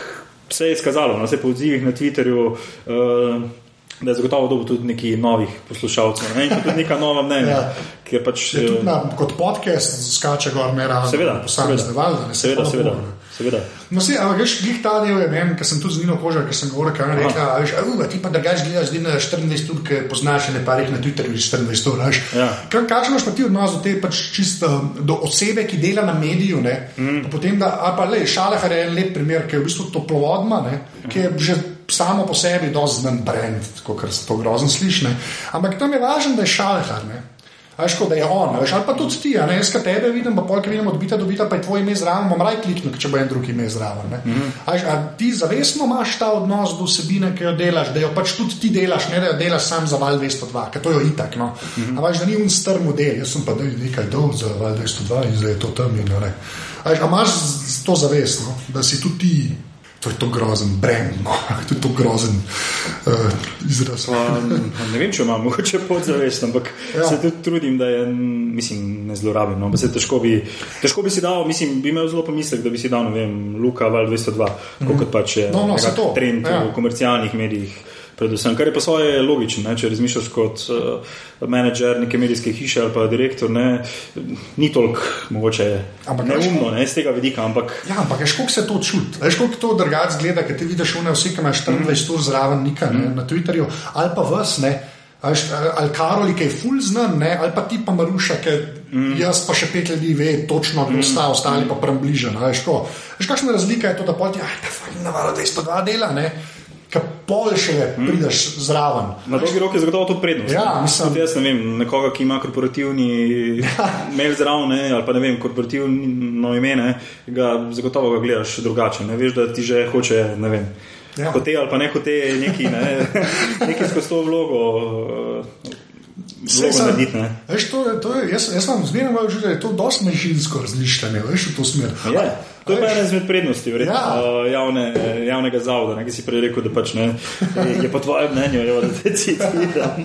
vse je izkazalo, no, se po odzivih na Twitterju. Uh, Da je zagotovo dobil tudi nekaj novih poslušalcev, ne? in tudi neka nova mnenja. ja. pač, je tudi na, kot podcast skače gor, ne razen seveda, posamezne valde. Seveda, seveda. seveda. No, si, ampak veš, glih ta del je meni, ker sem tu z Nino Kožar, ker sem govoril, kaj rekla, veš, a, ti pa drugač gledaš zdaj na 24 ur, ker poznaš ne parih na Twitterju 24 ur, veš. Ja. Kaj imaš pa ti odnos do te pač čisto do osebe, ki dela na mediju, ne? Mm. Potem, da, a pa le, Šalehar je en lep primer, ki je v bistvu toplovodma, ne? ki je že samo po sebi dosti znan brend, kot se to grozno sliši. Ampak tam je važno, da je šalhar. Veš, da je on, veš, ali pa tudi ti, ne, jaz tebe vidim, pa polk vidim odbita, dobita, pa je tvoj ime zraven, bom raj kliknil, če bo en drugi ime zraven. Mm -hmm. veš, ti zavestno imaš ta odnos do vsebine, ki jo delaš, da jo pač tudi ti delaš, ne da jo delaš sam za val 202, ker to je itak. No. Mm -hmm. Ampak da ni un strm model, jaz sem pa da nekaj dolg za val 202 in zdaj je to tam in ne. Veš, imaš to zavestno, da si tudi ti to je to grozen brend, no. to je to grozen uh, izraz. Pa, ne vem, če imam mogoče podzavest, ampak ja. se tudi trudim, da je, mislim, ne zlorabim. No. Težko, bi, težko bi si dal, mislim, bi imel zelo pomislek, da bi si dal, ne vem, Luka Val 202, mm -hmm. kot pač je no, no, trend ja. v komercialnih medijih predvsem, kar je pa svoje logično. Ne? Če razmišljaš kot uh, menedžer neke medijske hiše ali pa direktor, ne? ni toliko mogoče neumno ne? z tega vidika. Ampak... Ja, ampak veš, kako se to čuti. Veš, kako to drugače zgleda, ker ti vidiš vne vse, ki imaš 24 ur zraven, nika, mm. na Twitterju ali pa vas. Ne? Ali Karoli, ki je ful znan, ne? ali pa ti pa Maruša, ki mm. jaz pa še pet ljudi ve, točno, kdo mm. sta, ostali pa pram bliže. Veš, kakšna razlika je to, da poti, ah, ta fajn, navara, da je 102 dela, ne? Pol še hmm. prideš zraven. Na dolgi rok je zagotovo to prednost. Ja, mislim, da jaz ne vem, nekoga, ki ima korporativni ja. mail zraven, ne, ali pa ne vem, korporativno ime, ne, ga zagotovo ga gledaš drugače. Ne veš, da ti že hoče, ne vem. Ja. Hote ali pa ne hote, neki, ne, neki skozi to vlogo. Vse je narediti. Jaz, jaz vam zmerno že, da je to dosti mežinsko razmišljanje, veš, v to smer. Ja. To je pa ena izmed prednosti ja. uh, javne, javnega zavoda, ki si prej rekel, da pač ne, je po tvojem mnenju, jo, da te citiram.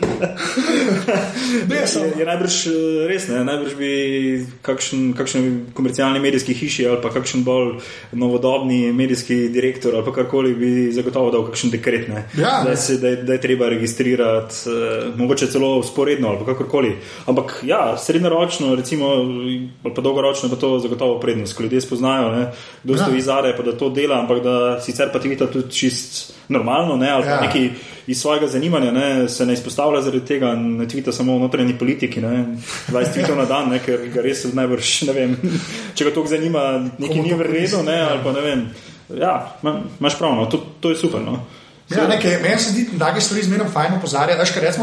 je, je najbrž eh, res, ne? najbrž bi kakšen, kakšen komercialni medijski hiši ali pa kakšen bolj novodobni medijski direktor ali karkoli bi zagotovo dal kakšen dekret, ja, da, se, da, je, da je treba registrirati, uh, mogoče celo sporedno ali kakorkoli. Ampak ja, srednjeročno, recimo, ali pa dolgoročno, pa to zagotovo prednost, ko ljudje spoznajo. Ne? Kdo ja. stoji zadaj, pa da to dela, ampak da sicer pa ti vidi tudi čist normalno, ne, ali ja. nekaj iz svojega zanimanja, ne, se ne izpostavlja zaradi tega, ne tvita samo notranji politiki, ne, 20 tvitev na dan, ne, ker ga res najbrž, ne vem, če ga to zanima, nekaj ni v redu, ne, ali pa ne vem. Ja, imaš prav, no, to, to je super. No. Ja, nekaj, meni se zdi, da je stvari zmerno fajn opozarjati.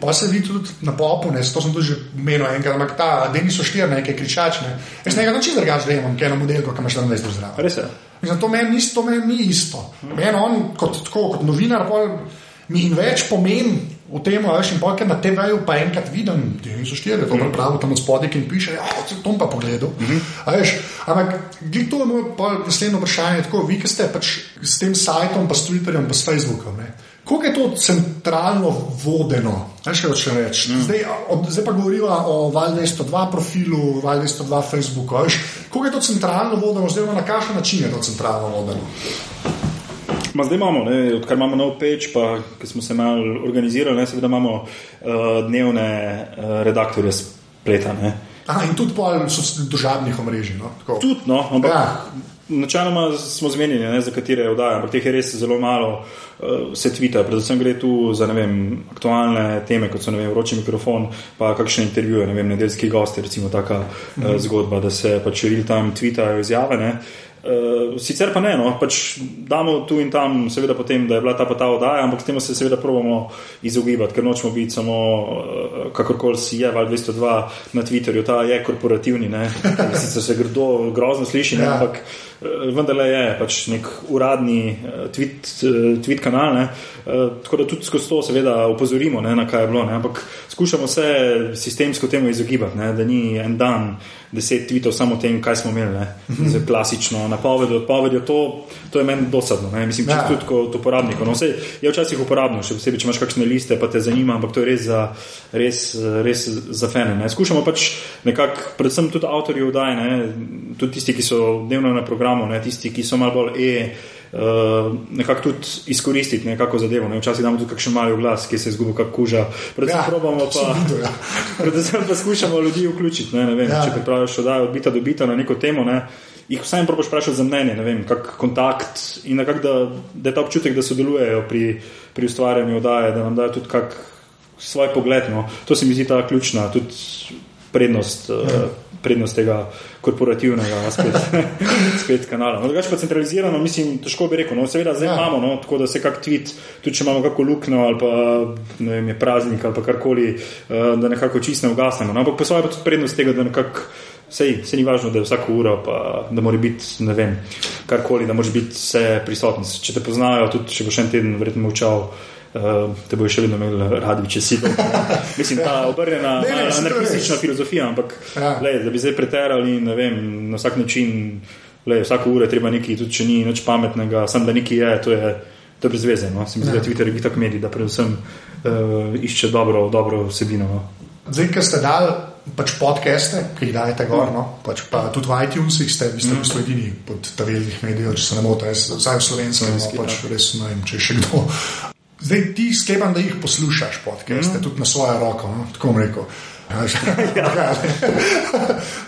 Pa se vidi tudi na popu, ne, to sem tudi že menil, enkrat, ampak ta deni so štiri, nekaj kričačne. Jaz nekaj način drugače da imam, ker na modelu, ki imaš tam več zdrav. Res je. Mislim, to meni ni, men ni isto. Meni on kot, tako, kot novinar pol, mi in več pomeni v tem, veš, in pojke na TV-ju pa enkrat vidim, da so štiri, to je prav, tam spodaj in piše, ja, to pa pogledal. Mm -hmm. Ampak, to je moje naslednje vprašanje, tako vi, ki ste pač s tem sajtom, pa s Twitterjem, pa s Facebookom. Ne? Kako je to centralno vodeno? Še če reč. Mm. Zdaj, od, zdaj pa govorimo o Val 202 profilu, Val 202 Facebooku. Kako je to centralno vodeno, oziroma na kakšen način je to centralno vodeno? Ma zdaj imamo, ne, odkar imamo nov peč, pa ki smo se malo organizirali, ne, seveda imamo uh, dnevne uh, redaktorje spleta. Aha, in tudi so državnih omrežij. No? Tudi, no, ampak ja. načeloma smo zmenjeni, za katere oddaje, ampak teh je res zelo malo. Uh, se tvita, predvsem gre tu za vem, aktualne teme, kot so vem, vroči mikrofon, pa kakšne intervjuje, ne vem, nedeljski gosti, recimo taka uh, zgodba, da se pač real time tvitajo izjave. Ne? Uh, sicer pa ne, no, pač damo tu in tam, seveda, potem, da je bila ta pa ta oddaja, ampak s tem se seveda pravimo izogibati, ker nočemo biti samo, uh, kakorkoli si je, val 202 na Twitterju, ta je korporativni, ne, sicer se grdo, grozno sliši, ne, ja. ampak uh, vendarle je pač nek uradni uh, tweet, uh, tweet kanal, ne, uh, tako da tudi skozi to seveda upozorimo, ne, na kaj je bilo, ne, ampak skušamo se sistemsko temu izogibati, ne, da ni en dan deset tweetov samo o tem, kaj smo imeli, ne, -hmm. klasično napoved, odpoved, to, to je meni dosadno. Ne? Mislim, ja. tudi kot uporabnik. No, vse je včasih uporabno, še posebej, če imaš kakšne liste, pa te zanima, ampak to je res za, res, res za fene. Ne? Skušamo pač nekako, predvsem tudi avtorji vdaj, tudi tisti, ki so dnevno na programu, ne? tisti, ki so malo bolj e. Uh, nekako tudi izkoristiti nekako zadevo. Ne? Včasih imamo tudi kakšen mali glas, ki se izgubi, kako kuža. Predvsem, ja, pa, ja. predvsem pa skušamo ljudi vključiti. Ne? Ne vem, ja. Če pripraviš oddajo od bita do bita na neko temo, ne? Jih vsaj probiš vprašati za mnenje, ne vem, kak kontakt in nekak, da, da je ta občutek, da sodelujejo pri, pri ustvarjanju oddaje, da nam dajo tudi kak svoj pogled. No. To se mi zdi ta ključna tudi prednost. Uh, Prednost tega korporativnega spet, spet kanala. No, drugače pa centralizirano, mislim, težko bi rekel. No, seveda, zdaj ja. imamo, no, tako da se kak tweet, tudi če imamo kako luknjo ali pa ne vem, je praznik ali karkoli, uh, da nekako čisto ne ugasnemo. No, ampak pa svoje pa tudi prednost tega, da nekako Sej, se ni važno, da je vsako uro, pa da mora biti, ne vem, karkoli, da moraš biti vse prisoten. Če te poznajo, tudi če boš en teden verjetno molčal, uh, te boš še vedno imel radi, če si. Mislim, ta obrnjena anarhistična filozofija, ampak ja. lej, da bi zdaj preterali in vem, na vsak način, lej, vsako uro je treba nekaj, tudi če ni nič pametnega, sam da nekaj je, to je, to je brez veze. No? Se mi zdi, da ja. Twitter je tak medij, da predvsem uh, išče dobro, dobro vsebino. No? Zdaj, ker ste dali pač podcaste, ki jih dajete gor, no? pač pa tudi v iTunesih ste, vi ste mm. v bistvu edini pod tavelnih medijev, če se ne motim, vsaj v slovenskem, no, pač res ne vem, če še kdo. Zdaj ti sklepam, da jih poslušaš podcaste, mm. tudi na svojo roko, no? tako bom rekel. Ja,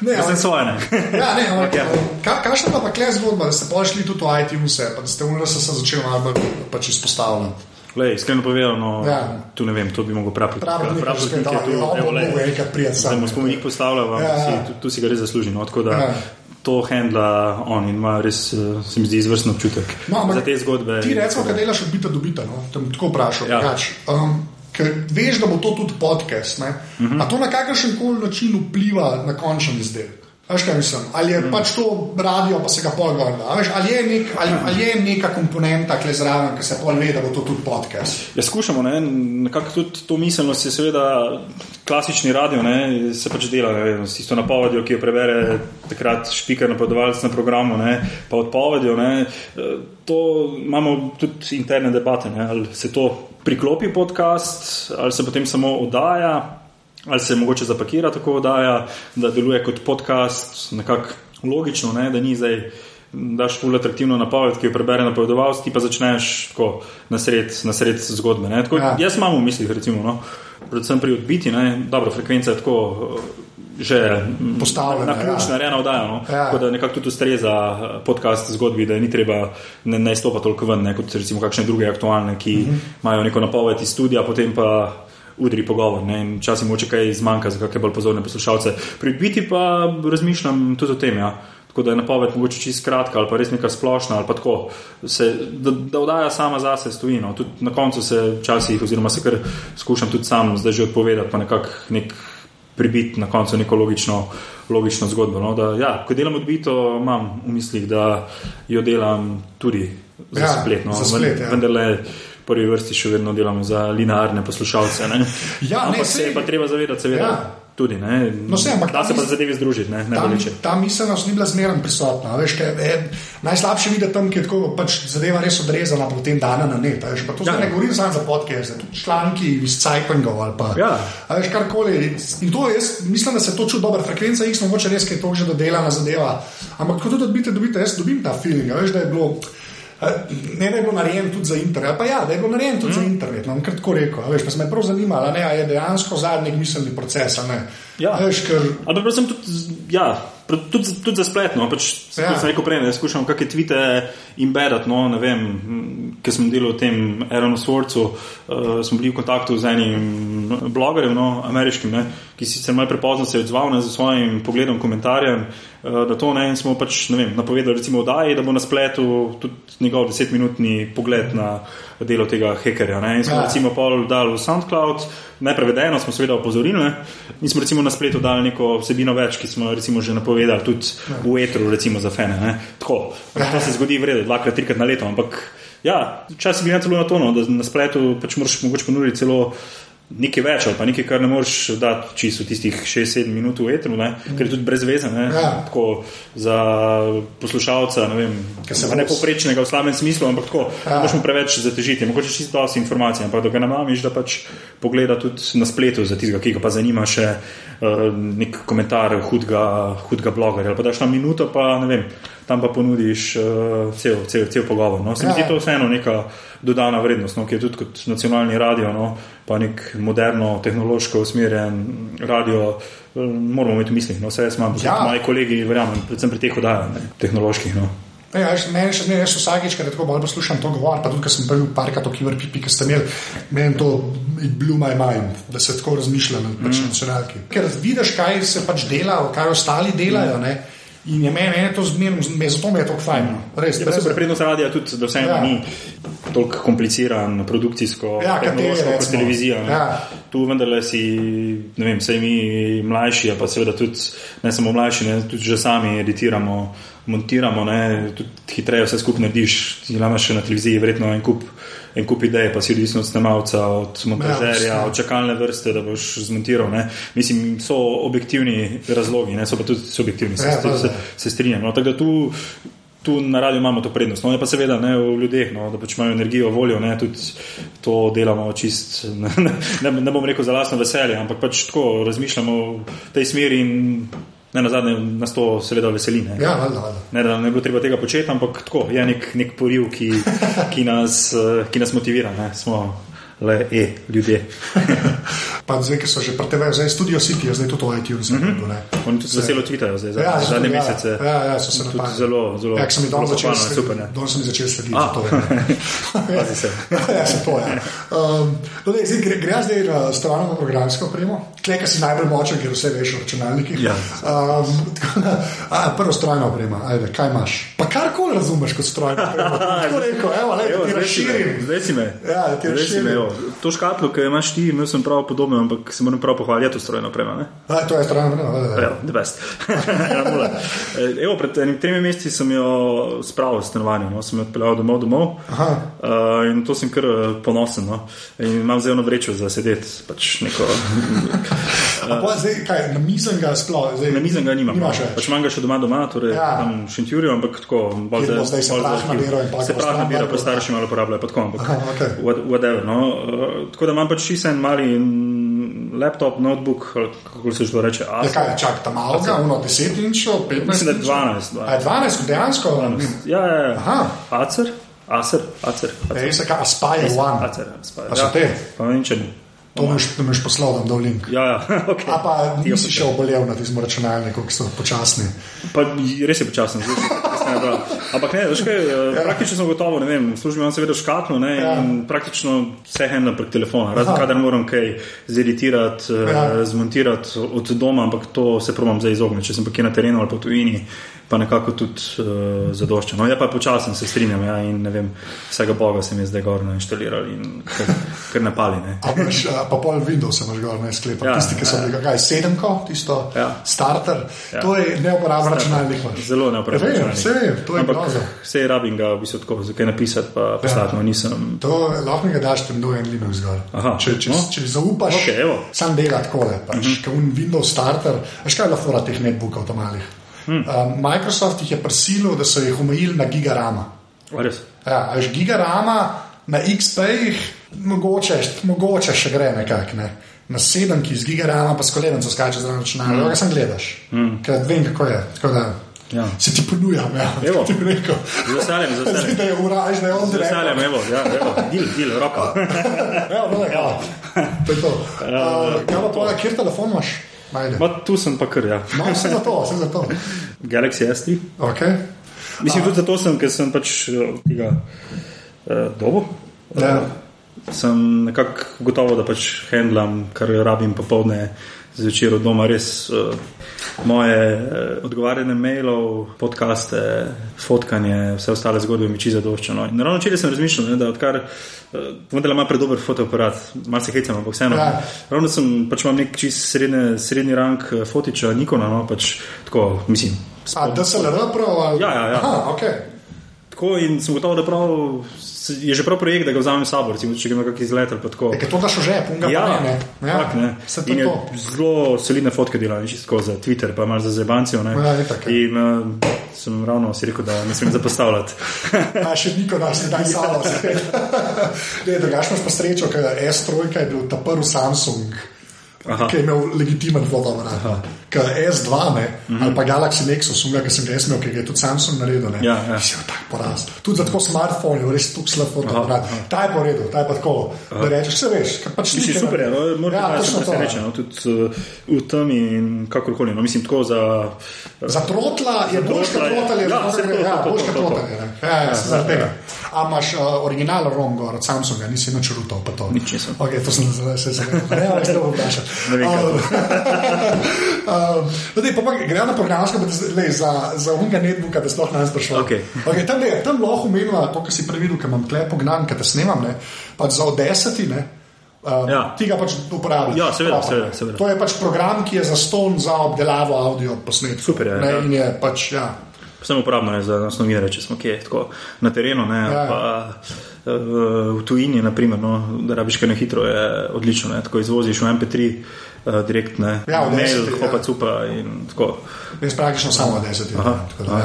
ne, ne, svoje, ne. ja, ne, ampak, ka, kakšna pa je zgodba, da ste pošli tudi v iTunes, pa da ste v NRS začeli malo pač izpostavljati? Lej, iskreno povedano, ja. tu ne vem, to bi mogel prav pripraviti. Prav pripraviti, da lahko nekaj prijateljev. Da mu spomenik postavljal, ja, ja. tu, tu si ga res zasluži. No, ja. To handla on in ima res, eh, se mi zdi, izvrstno občutek no, za te zgodbe. Ti recimo, da delaš od bita do bita, no? tam tako vprašam. Ja. Um, ker veš, da bo to tudi podcast. Uh mhm. -huh. A to na kakršen koli način vpliva na končni izdelek? Veš, kaj mislim? Ali je mm. pač to radio, pa se ga pol gor. Ali, nek, ali, ali je neka komponenta, ki je zraven, ki se pol ve, da bo to tudi podcast. Ja, skušamo, ne? nekako tudi to miselnost je seveda klasični radio, ne? se pač dela, ne? s tisto napovedjo, ki jo prebere takrat špiker napovedovalec na programu, ne? pa odpovedjo. Ne? To imamo tudi interne debate, ne? ali se to priklopi podcast, ali se potem samo oddaja ali se mogoče zapakira tako, da, da deluje kot podcast, nekako logično, ne, da ni zdaj. Daš ful atraktivno napoved, ki jo prebere napovedovalec, ti pa začneš tako na sred, na sred zgodbe. Tako, ja. Jaz imam v mislih, recimo, no, predvsem pri odbiti, ne, dobro, frekvenca je tako že postavljena. Na ključna, ja. rena oddaja. No, ja. Tako da nekako tudi ustreza podcast zgodbi, da ni treba ne, ne stopati toliko ven, ne, kot recimo kakšne druge aktualne, ki uh mhm. -huh. imajo neko napoved iz studija, potem pa udri pogovor. Včasih moče kaj zmanjka za kakšne bolj pozorne poslušalce. Pri biti pa razmišljam tudi o tem. Ja. Tako da je napoved mogoče čisto kratka ali pa res neka splošna ali pa tako, se, da, da vdaja sama zase stoji. No. Tudi na koncu se včasih, oziroma se kar skušam tudi sam zdaj že odpovedati, pa nekako nek pribiti na koncu neko logično, logično zgodbo. No. Da, ja, ko delam odbito, imam v mislih, da jo delam tudi za ja, splet. No. Za splet ja. Vendar, prvi vrsti še vedno delamo za linearne poslušalce. ja, ne, se je pa treba zavedati, seveda. Ja. tudi. No, se, da se pa zadeve združiti, ne, ne ta, boleče. Ta miselnost ni bila zmerno prisotna. Veš, kaj, e, najslabše videti tam, kjer je tako pač zadeva res odrezana, potem dana na net. Veš, to ja. ne govorim samo za podkeste, tudi članki iz Cajpingov ali pa ja. veš, karkoli. In to jaz mislim, da se to čuti dobro. Frekvenca X mogoče res je to že dodelana zadeva. Ampak ko to dobite, dobite, jaz dobim ta feeling, veš, da je bilo. Ne, da je bilo narejeno tudi za internet. Pa ja, da je bilo narejeno tudi mm. za internet. No, kratko rekel, veš, pa se me prav zanimalo, ali je dejansko zadnji miselni proces. Ja. Veš, ker... Ampak predvsem tudi, ja, tudi, tudi za spletno. Pač, ja. Sem rekel prej, ne skušam kakšne tvite embedati. No, ne vem, ker sem delal v tem Aeronu Sworcu, uh, smo bili v kontaktu z enim blogerjem, no, ameriškim, ne, ki si se malo prepozno se je odzval z svojim pogledom, komentarjem. Uh, da to ne, in smo pač vem, napovedali, recimo, oddaji, da bo na spletu tudi njegov desetminutni pogled na delo tega hekerja. Ne. In smo ja. recimo pol dali v SoundCloud neprevedeno, smo seveda opozorili. Ne? Mi smo recimo na spletu dali neko vsebino več, ki smo recimo že napovedali, tudi v etru, recimo za fene. Tako, to se zgodi v redu, dvakrat, trikrat na leto. Ampak ja, včasih gre celo na to, no, da na spletu pač moraš mogoče ponuditi celo nekaj več, ali pa nekaj, kar ne moreš dati čisto tistih 6-7 minut v etru, ne? ker je tudi brez veze. Ne? Ja. Tako za poslušalca, ne vem, ne poprečnega v slabem smislu, ampak tako, ja. ne moreš mu preveč zatežiti. Mogoče čisto dosti informacij, ampak da ga namamiš, da pač pogleda tudi na spletu za tistega, ki ga pa zanima še nek komentar hudega, hudega blogerja. Pa daš na minuto, pa ne vem tam pa ponudiš uh, cel, cel, cel pogovor. No. Se mi zdi ja. to vseeno neka dodana vrednost, no, ki je tudi kot nacionalni radio, no, pa nek moderno, tehnološko usmerjen radio, uh, moramo imeti v mislih. No, vse jaz imam, ja. moji kolegi, verjamem, predvsem pri teh oddajah, tehnoloških. No. Ja, meni še ne, jaz vsakeč, ker tako bolj poslušam to govor, pa tudi, ker sem bil parkrat v Kiverpipi, ki ste imeli, meni to blew my mind, da se tako razmišljam pač mm. nacionalki. Ker vidiš, kaj se pač dela, kaj ostali delajo. Mm. In je meni, meni to zmerno, zato mi je to fajn. No. Res, ja, super prednost radia tudi, da vse ja. ni tako kompliciran, produkcijsko, ja, tehnološko, kot televizija. Ja. Tu vendarle si, ne vem, vse mi mlajši, pa seveda tudi ne samo mlajši, ne, tudi že sami editiramo, montiramo, ne, tudi hitreje vse skupaj narediš, ti imaš še na televiziji verjetno en kup en kup idej, pa si odvisen od snemalca, od montažerja, ja, od čakalne vrste, da boš zmontiral. Ne. Mislim, so objektivni razlogi, ne, so pa tudi subjektivni, ja, se, se, se strinjam. No, tako da tu. Tu na radiju imamo to prednost, no, pa seveda ne v ljudeh, no, da pač imajo energijo, voljo, ne, tudi to delamo čist, ne, ne, ne bom rekel za lastno veselje, ampak pač tako razmišljamo v tej smeri in Ne, na zadnje nas to seveda veseli. Ne, ja, valjda, valjda. ne, da ne bo treba tega početi, ampak tako je nek, nek poriv, ki, ki, nas, eh, ki nas motivira. Ne. Smo le e, ljudje. pa zdaj, ki so že pretevajo, zdaj studio City, zdaj tudi to iTunes. Mm -hmm. Oni tudi veselo tvitajo zdaj, ja, zadnje ja, mesece. Ja, ja, so se tudi zelo, zelo. Ja, sem jih dolgo začel slediti. Dolgo sem jih začel slediti. Ah. To, Pazi se. ja, se to, ja. Um, no, dej, zdaj, gre, gre zdaj na strano na programsko opremo. Kleka si najbolj močen, ker vse veš o računalnikih. Ja. Um, a, prvo strojno opremo, ajde, kaj imaš? Pa karkoli razumeš kot strojno opremo. Tako rekel, evo, le, evo, ti razširim. Zdaj si me. Ja, ti razširim. To škatlo, ki imaš ti, imel sem prav podobno, ampak se moram prav pohvaliti to strojno opremo. A, to je strojno opremo, da. Ja, the best. E, evo, pred enim tremi meseci sem jo spravil v stanovanju, no? sem jo odpeljal domov, domov. Uh, in to sem kar eh, ponosen. No? In imam zelo vrečo za sedeti. Pač neko, uh, zdaj, kaj, na mizen ga sploh. Zdaj, na mizen ga nimam. No. Pač imam ga še doma, doma torej ja. tam v Šentjurju, ampak tako. Zdaj, zdaj se prah nabira in pa se prah nabira, pa starši malo uporabljajo. Okay. Whatever, no? uh, tako da imam pač čisto en mali laptop, notebook, kako se že to reče. Ja, kaj, čak, tam malo, ga, uno 10 inčov, 15 inčov. Mislim, da 12. 12. 12, dejansko. 12. Ja, ja, ja. Aha. Acer. Acer, acer. Ej, se kaj, Aspire One. Acer, Aspire. A so ja. te? Pa ne vem, če ni. To mi je poslal, da dol link. Ja, ja, okay. A pa nisi še obolel na tem računalniku, ki so počasni. Pa res je počasen, zelo je. Ampak ne, veš kaj, eh, ja. praktično sem gotovo, ne vem, služim vam seveda škatlo, ne, ja. in praktično vse handla prek telefona. Razen kadar moram kaj zeditirati, eh, ja. zmontirati od doma, ampak to se probam zdaj izogniti. Če sem pa kje na terenu ali po tujini, pa nekako tudi uh, zadošča. No, ja, pa počasno se strinjam ja, in ne vem, vsega Boga se mi je zdaj gorno inštalirali in kar, kar napali. Ne. A imaš, a, pa pol Windows imaš gor, ne sklepa. Ja, Ja, Tisti, ki so ja. bili, kaj, sedemko, tisto Ja. starter, Ja. to je neuporaben računalnik. Zelo neuporaben. Vem, vse vem, to je grozo. vse rabim ga v bistvu tako, zakaj napisati, pa poslati, no nisem. To lahko mi ga daš, tem dojen Linux gor. Če, če, no. če zaupaš, Okej, evo. sam dela tako, pač, uh -huh. kot Windows starter, veš kaj je lafora teh netbookov tam malih. Hmm. Um, Microsoft jih je prisilil, da so jih omejili na gigarama. Ja, veš, gigarama na XP-jih, mogoče, mogoče še gre nekako. Ne. Na sedemki z gigarama, pa s kolenom se skače zraven računalnika, mm. ga sem gledaš. Mm. Ker vem, kako je. Tako da, Ja. Se ti ponujam, ja. Evo. Ti rekel. Z veseljem, z veseljem. Da je ura, veš, da je on Z veseljem, evo, ja, evo, dil, dil, roko. Evo, no, ja. To je to. Uh, kaj pa povedal, kjer telefon imaš? Ma, tu sem pa kar, ja. No, vse za to, vse za to. Galaxy S3. Okay. Mislim, tudi zato sem, ker sem pač eh, tega uh, dobo. Ja. Sem nekako gotovo, da pač handlam, kar rabim popovdne zvečer od doma, res uh, moje uh, odgovarjanje mailov, podcaste, fotkanje, vse ostale zgodbe mi čisto zadoščeno. In ravno včeraj sem razmišljal, ne, da odkar uh, vendar ima predober fotoaparat, malo se hecam, ampak vseeno. Ja. Ravno sem pač imam nek čist srednje, srednji rang eh, fotiča Nikona, no pač tako, mislim. A, DSLR prav? Ali? Ja, ja, ja. Aha, okay. Tako in sem gotov, da prav, je že prav projekt, da ga vzamem s sabo, recimo, če gremo kakšen izlet ali tako. Ker to daš v žep, unga Ja, pa ne. ne. tak, ne. To je to. zelo solidne fotke dela, čisto za Twitter, pa malo za zebancijo. ne. Ja, itak, ja. In uh, sem ravno si rekel, da ne smem zapostavljati. A še niko nas ne da samo. Imaš pa srečo, ker S3 je bil ta prvi Samsung. Aha. Ki je imel legitimen fotoaparat. Ker S2 ne, mm -hmm. ali pa Galaxy Nexus, unga, ki sem ga imel, ki ga je tudi Samsung naredil. Ne, Ja, ja. Si je tak poraz. Tudi za tako smartphone, res tu slab fotoaparat. Ta je redu, ta je pa tako. Da rečeš, vse veš, kar pač Mislim, slike super je, no, moram Ja, ja, točno to. presenečen, no, tudi uh, v tem in kakorkoli. No, mislim, tako za. Za trotla je boljš kot trotla je- trotelj, ja, saj to, ja, to, to, boljš to, kot to, to. trotelj. ne. Ja, ja, se zaradi tega. A imaš uh, original ROM gor od Samsunga, nisi nič rutal, pa to. Nič nisem. Ok, to sem zdaj se zavedal. Ne, ne, ne, vprašam. Ne vem, kaj Um, um, no, dej, pa pa Gremo na programsko, lej, za, za unga netbooka, da sploh ne znam sprašovati. Okej. Okay, tam, le, tam lahko umenila, to, kar si previdel, ker imam klep pognan, ker te snemam, ne, pač za odeseti, ne. Um, Ja. Ti ga pač uporabljaš. Ja, seveda, seveda, ne. seveda. To je pač program, ki je zaston za obdelavo audio posnetkov. Super je, Ne, ja. in je pač, ja. Vsem uporabno je za nas novinarje, če smo kje tako na terenu, ne, Ja. ja. pa eh, v tujini, naprimer, no, da rabiš kaj na hitro, je odlično. Ne, tako izvoziš v MP3, uh, direkt ne, Ja, v mail, deseti, hopa ja. cupa in tako. Jaz praktično samo od 10 Aha, let. Ja,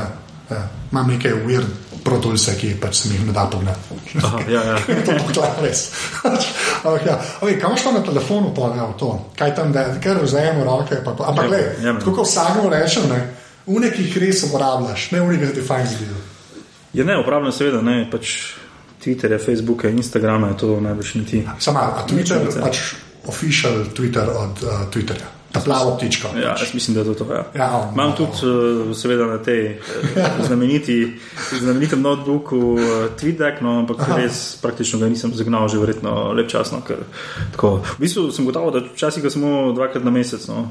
ja. Imam nekaj weird protulse, ki pač se mi jih ne da pognati. Aha, ja, ja. to je pokla res. Ampak ja. okay, imaš pa na telefonu, pa ne to? Kaj tam, da kar vzamemo roke? Pa, pa. Ampak Ja, ja, tako kot vsakmo rečem, ne, une, ki jih res uporabljaš, ne une, ki ti fajn zdijo. Je ne, uporabljam seveda, ne, pač Twitterje, Facebooke, Instagrame, to najbrž ni ti. Sama, a Twitter, ne pač official Twitter od uh, Twitterja. Ta plava ptička. Ja, jaz mislim, da je to to. Ja. Ja, on, Imam tudi, uh, seveda, na tej uh, znameniti, znamenitem notebooku uh, TweetDeck, no, ampak Aha. res praktično ga nisem zagnal že verjetno lep čas. No, ker, tako, v bistvu sem gotovo, da včasih ga samo dvakrat na mesec. No,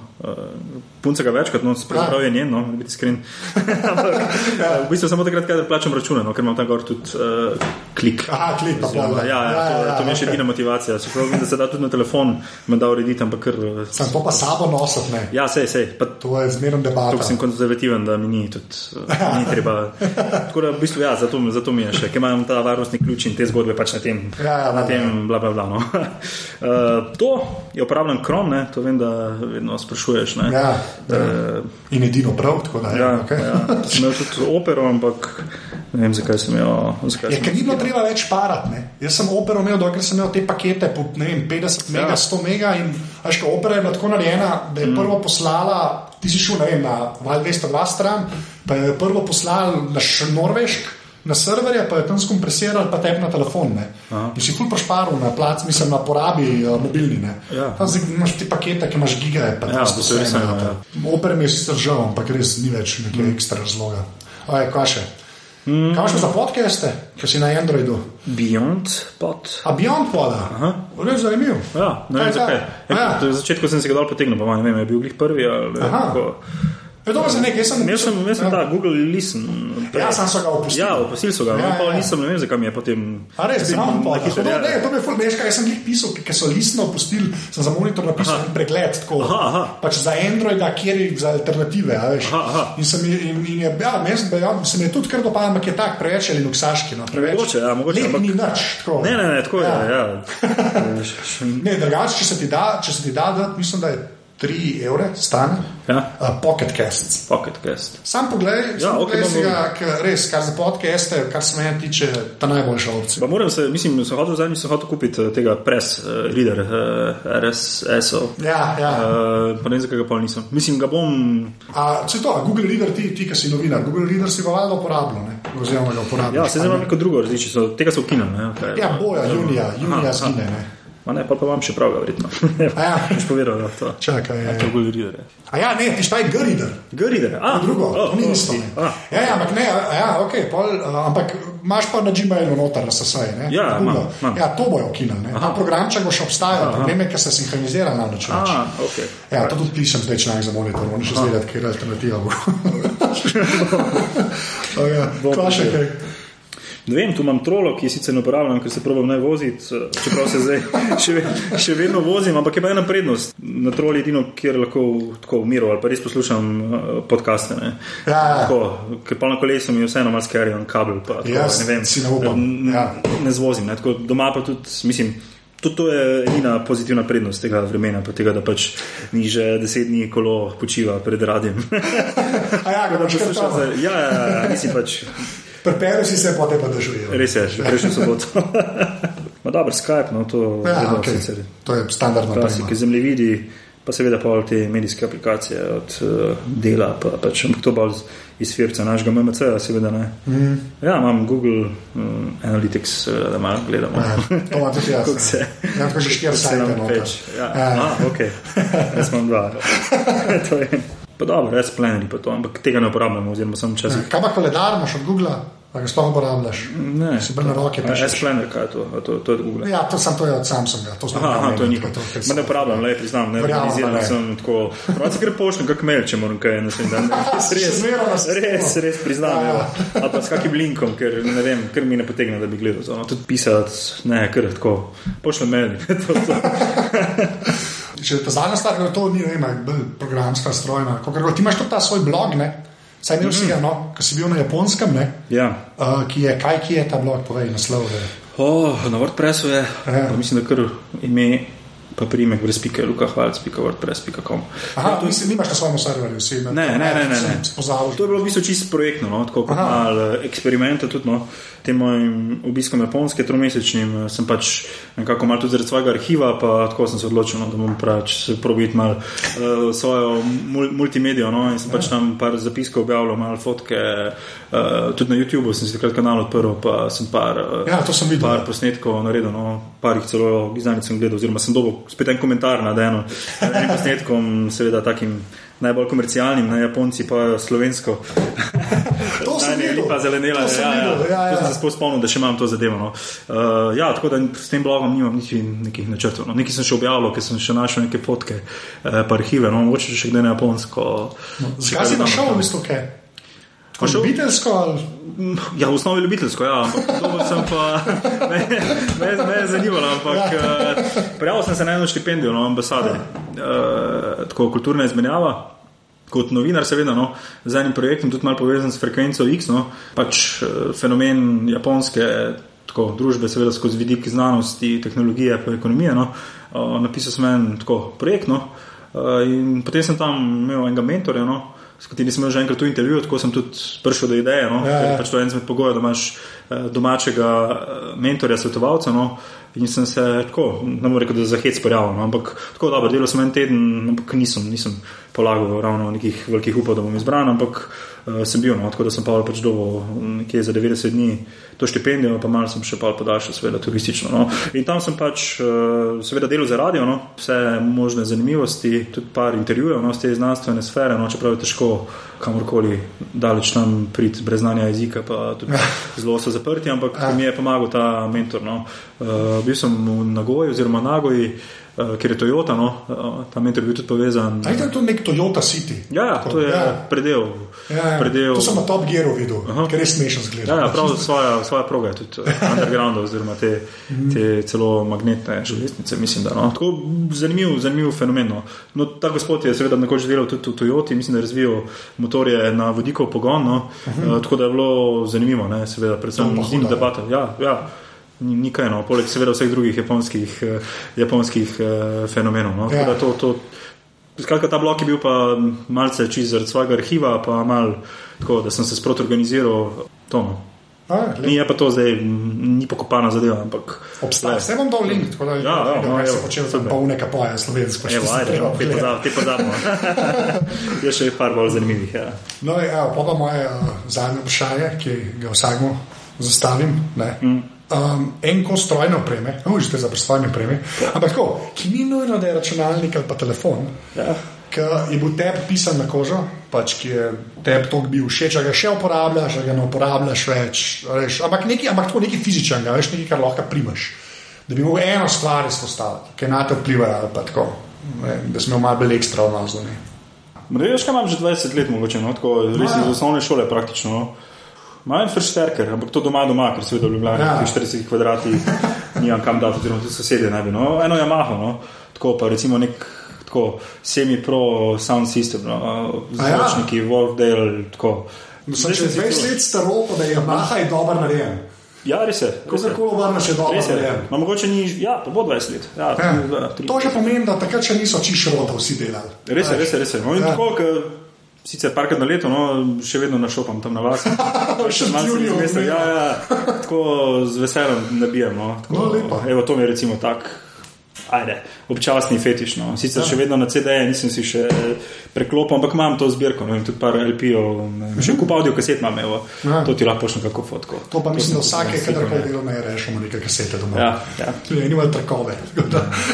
punca ga večkrat, no, pravzaprav je njen, no, biti iskren. ampak uh, v bistvu samo takrat, kadar plačam račune, no, ker imam tam gor tudi uh, klik. Aha, klik pa pol, Ja, ja, ja, to, ja, to mi je še edina motivacija. Se pravi, da se da tudi na telefon, me da urediti, ampak kar. Sem to pa sabo nositi, ne. Ja, sej, sej. Pa To je zmerno debata. Tako sem konzervativen, da mi ni, tudi, uh, ni treba. Tako da, v bistvu, ja, zato, zato mi je še, ker imam ta varnostni ključ in te zgodbe pač na tem. Ja, ja, na ja. tem bla, bla, bla, no. uh, to je upravljen krom, ne, to vem, da vedno sprašuješ. Ne. Ja, ja. Uh, In edino prav, tako da je. ja, okay. ja. Sem imel tudi opero, ampak ne vem, zakaj sem jo. Zakaj sem ker ni bilo treba več parati. Ne? Jaz sem opero imel, dokler sem imel te pakete po ne vem, 50 Ja. mega, 100 mega. In ko opera je bila tako narejena, da je mm. prvo poslala, ti si šel ne vem, na Val 202 stran, pa je prvo poslal na Norvešk. Na serverje pa je tam skompresiral, pa tep na telefon. ne. In si ful prošparil na plac, mislim na porabi uh, mobilni. ne. Ja. Tam zdaj imaš ti pakete, ki imaš giga. Pa Ja, to se res ne, ja. Opera mi je sicer žal, ampak res ni več nekaj mm. ekstra razloga. Aj, kaj še? Mm. Kaj imaš za podcaste, ki si na Androidu? Beyond pot. A Beyond poda? Res zanimiv. Ja, ne vem je zakaj. Ja. Ja. Na začetku sem se ga dal potegnil, pa ne vem, je bil glih prvi ali Aha. Je to za nekaj, jaz sem Jaz sem, jaz sem ja. ta Google Listen. prej. Ja, sam so ga opustili. Ja, opustili so ga, Ja, ja, pa ja, ja. nisem, ne vem, zakaj mi je potem. A res, bi nam pa to. ja. Ne, to mi je ful, veš, kaj jaz sem jih pisal, ker so listno opustili, sem za monitor napisal en pregled, tako. Aha, aha. Pač za Androida, kjer je za alternative, a veš. Aha, aha. In sem in, in je, ja, mes, ja, se mi je tudi kar dopadlo, ampak je tak preveč ali luksaški, no, preveč. Mogoče, ja, mogoče, Lep ampak- ni nič, tako. Ne, ne, ne, tako je. Ja. Ja. Ja. Še- Ne, drugače, če se ti da, če se ti da, dati, mislim, da je 3 evre stane. Ja. Uh, Pocket Casts. Pocket cast. Sam poglej, Ja, sam okej, poglej si ga, res, kar za podcaste, kar se mene tiče, ta najboljša opcija. Pa moram se, mislim, sem hotel zadnjič sem hotel kupiti eh, tega press uh, reader, uh, RSS-ov. Ja, ja. Uh, pa ne vem, zakaj ga pa nisem. Mislim, ga bom. A, če to, Google Reader, ti, ti ki si novinar, Google Reader si ga valjda uporabljal, oziroma ga uporabljal. Ja, se zdaj imam neko drugo različico, tega so ukinili. ne, Okay. Ja, boja, junija, junija Aha, zgine. Ne? Ma ne, pa, pa imam še prav, verjetno. A ja. Boš povedal, da to. Čakaj, je. To je Google Reader. je. A ja, ne, ti štaj G-Reader. G-reader, a, Drugo, oh, to ni oh, isto. ah. Ja, ja, ampak ne, a ja, ok, pol, uh, ampak imaš pa na Gmailu noter, SSI. Ne? Ja, imam, imam. ja, to bojo ukinili. ne. Ta programček bo še obstajal, problem je, ker se sinhronizira na način. A, ok. Ja, to tudi pišem zdaj članek za monitor, moram še zvedeti, kaj je alternativa. okay, pa še kaj. Ne vem, tu imam trolo, ki sicer ne uporabljam, ker se probam ne voziti, eh, čeprav se zdaj še, ve- še vedno vozim, ampak je pa ena prednost. Na troli je edino, kjer lahko tako v miru ali pa res poslušam eh, podcaste. Ne. Ja, ja. Tako, ker pa na kolesu mi je vseeno malo skerijo kabel. Pa, tako, Jaz ne vem, si ne upam, ja. Ne zvozim. Ne. Tako, doma pa tudi, mislim. Tudi to je edina pozitivna prednost tega vremena, pa tega, da pač ni že deset dni kolo počiva pred radiem. A ja, ga kar Poslušam se- ja, ja, ja, mislim pač. Preperi si se, potem pa dežuje. Res je, še prejšnjo soboto. Ma dobro, Skype, no to Ja, vedno okay. sicer. To je standardno. Klasike, zemljevidi, pa seveda pa te medijske aplikacije od uh, dela, pa pač ampak to bolj iz- iz firca našega MMC, seveda ne. Mm. Ja, imam Google um, Analytics, uh, da malo gledamo. Ja, to ima tudi jaz. Kako se-. Ja, tako že štiri Se sajte nam noter. peč. Ja, Ja. ja. ok. Jaz imam dva. to je. Pa dobro, res planeri pa to, ampak tega ne uporabljamo, oziroma sem včasih. Kaj pa koledar imaš od Google, da ga sploh uporabljaš? Ne, Si bolj na roke pišeš. S-Planner, kaj je to? A to, to je od Google. Ja, to sem to je od Samsunga. To, Aha, aha, to je njihov. Ma ne uporabljam, le priznam, ne ne. sem tako. Pravi, ker pošljem kak mail, če moram kaj naslednji dan. Res, res, res, res priznam. Ja, Ja. Ali pa s kakim linkom, ker ne vem, ker mi ne potegne, da bi gledal. No, tudi pisati, ne, ker tako. Pošljem mail. to, to. Če ta zadnja stvar, to ni ne vem, bolj programska strojna. Kakor, ti imaš tudi ta svoj blog, ne? Saj imel si ga, no, ko si bil na japonskem, ne? Ja. Uh, ki je, kaj ki je ta blog, povej naslov. Je. Oh, na WordPressu je, Ja. pa mislim, da kar ime, pa primek brez pike, lukahvalc.wordpress.com. Aha, ti si nimaš na svojem serverju, si na Ne, ne, ne, ne, ne. To je bilo v bistvu čisto projektno, no? tako kot malo eh, eksperimenta. Tudi, no? Tem mojim obiskom japonske tromesečnim eh, sem pač nekako malo tudi zaradi svojega arhiva, pa tako sem se odločil, no, da bom pač se probiti malo uh, svojo mul multimedijo. No? In sem pač tam par zapiskov objavljal, malo fotke, uh, tudi na YouTubu sem si takrat kanal odprl, pa sem par, uh, Ja, to sem videl. par posnetkov naredil, no? par jih celo izdanic sem gledal, oziroma sem dobil spet en komentar nad eno, nad enim posnetkom, seveda takim. Najbolj komercialnim, na Japonci pa slovensko. To sem Znanje videl. lipa zelenela. To ja, ja. videl, ja, ja. To sem se spomnil, da še imam to zadevo. No. Uh, ja, tako da s tem blogom nimam niti nekih načrtov. No. Nekaj sem še objavil, ker sem še našel neke fotke, uh, pa arhive, no, mogoče še kdaj na japonsko. še Zakaj kaj si našel v bistvu kaj? Pa šel- Ljubiteljsko ali Ja, v osnovi ljubiteljsko, ja, ampak to sem pa me, me je zanimalo. Ampak Ja. uh, prijavil sem se na eno štipendijo, no, ambasade, uh, tako kulturna izmenjava. Kot novinar, seveda, no, z enim projektom, tudi malo povezan s frekvenco X, no, pač eh, fenomen japonske tako, družbe, seveda skozi vidik znanosti, tehnologije in ekonomije. No, napisal sem en tako projekt, no, in potem sem tam imel enega mentorja, no, s katerim sem imel že enkrat tu intervju, tako sem tudi prišel do ideje. No, Ja, ja. je pač to je en izmed pogojev, da imaš eh, domačega eh, mentorja, svetovalca. No, in sem se tako, ne morem reči, da za hec pojavil, no, ampak tako dobro, delal sem en teden, ampak nisem, nisem polagal ravno nekih velikih upov, da bom izbran, ampak uh, sem bil, no, tako da sem pa pač dobil nekje za 90 dni to štipendijo, pa malo sem še pa podaljšal, seveda turistično. No. In tam sem pač uh, seveda delal za radio, no, vse možne zanimivosti, tudi par intervjujev no, z te znanstvene sfere, no, čeprav je težko kamorkoli daleč tam priti brez znanja jezika, pa tudi zelo so zaprti, ampak mi je pomagal ta mentor. No. Uh, bil sem v Nagoji oziroma Nagoji, uh, ker je Toyota, no, uh, tam je bil tudi povezan. Ali je to nek Toyota City? Ja, ja to je ja. predel. Ja, ja. predel. To sem na Top Gearu videl, Aha. ker je smešen zgled. Ja, ja, prav svoja, svoja proga je tudi underground, oziroma te, te celo magnetne železnice. Mislim, da, no. Tako zanimiv, zanimiv fenomen. No. No, ta gospod je seveda nekoč delal tudi v Toyoti, mislim, da je razvijal motorje na vodikov pogon. No. Uh, tako da je bilo zanimivo, ne, seveda, predvsem z njim debata. Ja, ja ni kaj, no, poleg seveda vseh drugih japonskih, eh, japonskih eh, fenomenov. No. Ja. To, to, skratka, ta blok je bil pa malce čez zaradi svojega arhiva, pa mal tako, da sem se sproti organiziral. To, no. Ni pa to zdaj, ni pokopana zadeva, ampak. Obstaja, vse bom dal link, tako da ja, ja, no, se počel za pol neka poja slovensko. Evo, ajde, no, te pozabimo, te pozabimo. je še par bolj zanimivih. Ja. No, evo, pa pa moje uh, zadnje vprašanje, ki ga vsakmo zastavim. Mm um, en kos strojne opreme, no, že za strojne opreme, ja. ampak tako, ki ni nujno, da je računalnik ali pa telefon. Ja. Ki je bil tebi pisan na kožo, pač, ki je tebi to bil všeč, ga še uporabljaš, ga ne uporabljaš več. Reš, ampak nekaj, ampak tako nekaj fizičnega, veš, nekaj, kar lahko primaš. Da bi mogel eno stvar izpostaviti, ki na te vplivajo, ali pa tako, ne, da smo malo bolj ekstra odnosni. Mrež, kaj imam že 20 let, mogoče, no, tako, res iz osnovne šole praktično. No. Imam fršterker, ampak to doma, doma, ker se vidi, da je ja. 40 kvadratov, nimam kam dati, oziroma tudi sosedje ne bi. No. Eno je maho, no. tako pa recimo nek semi-pro sound system, no. zvočniki, ja. Wolfdale. Sem že 20 let staro, da je maha in dober narejen. Ja, res je. Ko se lahko obrne še dobro. No, mogoče ni, ja, to bo 20 let. Ja, ja. To že pomeni, da takrat še niso čišroto vsi delali. Res je, res je. Res je. No, ja. Sicer parkrat na leto, no, še vedno našopam tam na vas. še malo ljudi je. Ja, ja, tako z veseljem nabijem. No, tako, no, evo, to mi je recimo tak ajde, občasni fetiš. No. Sicer ja. še vedno na CD-je nisem si še preklopil, ampak imam to zbirko, no, tudi par LP-ov, še kup audio kaset imam, evo, ja. to ti lahko pošljem kako fotko. To pa to mislim, da vsake, kadar kaj delo ne rešimo, nekaj kasete doma. Ja, ja. Ne, nima trakove.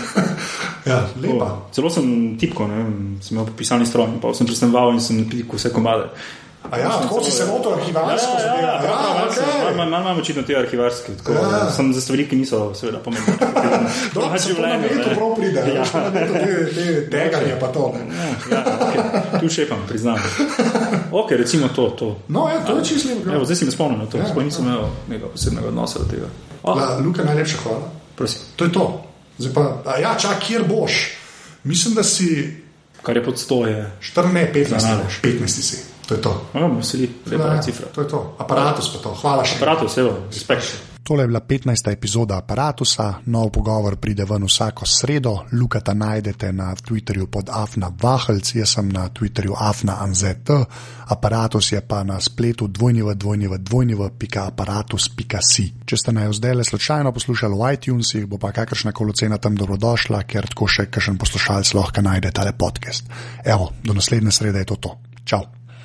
ja, lepa. Celo sem tipko, ne, sem imel pisalni stroj, pa sem presneval in sem napitil vse komade. A ja, tako si se lotil arhivarsko? Ja, ja, ja, ja, ja, imam očitno te arhivarske. Tako, ja. Sem za stvari, ki niso seveda pomembne. Dobro, če življenje to prav pride, ja. deganje pa to. Ja, ja, okay. Tu še pa priznam. Ok, recimo to. to. No, ja, to je čisto lepo. Zdaj si me spomnil na to, ja, sploh nisem imel nekega posebnega odnosa do tega. Oh. La, Luka, najlepša hvala. Prosim. To je to. Zdaj pa, ja, čak, kjer boš? Mislim, da si... Kar je pod stoje. 14, 15, 15 si. To je to. No, veseli, lepa je cifra. To je to. Aparatus pa to. Hvala še. Aparatus, evo, respekt. Tole je bila 15. epizoda aparata, nov pogovor pride ven vsako sredo, Lukata najdete na Twitterju pod Afna Vahlc, jaz sem na Twitterju Afna Anzet, aparatus je pa na spletu dvojnjev.aparatus.si. Če ste naj zdaj le slučajno poslušali v iTunesih, bo pa kakršna koli cena tam dobrodošla, ker tako še kakšen poslušalec lahko najde tale podcast. Evo, do naslednje srede je to to. Čau!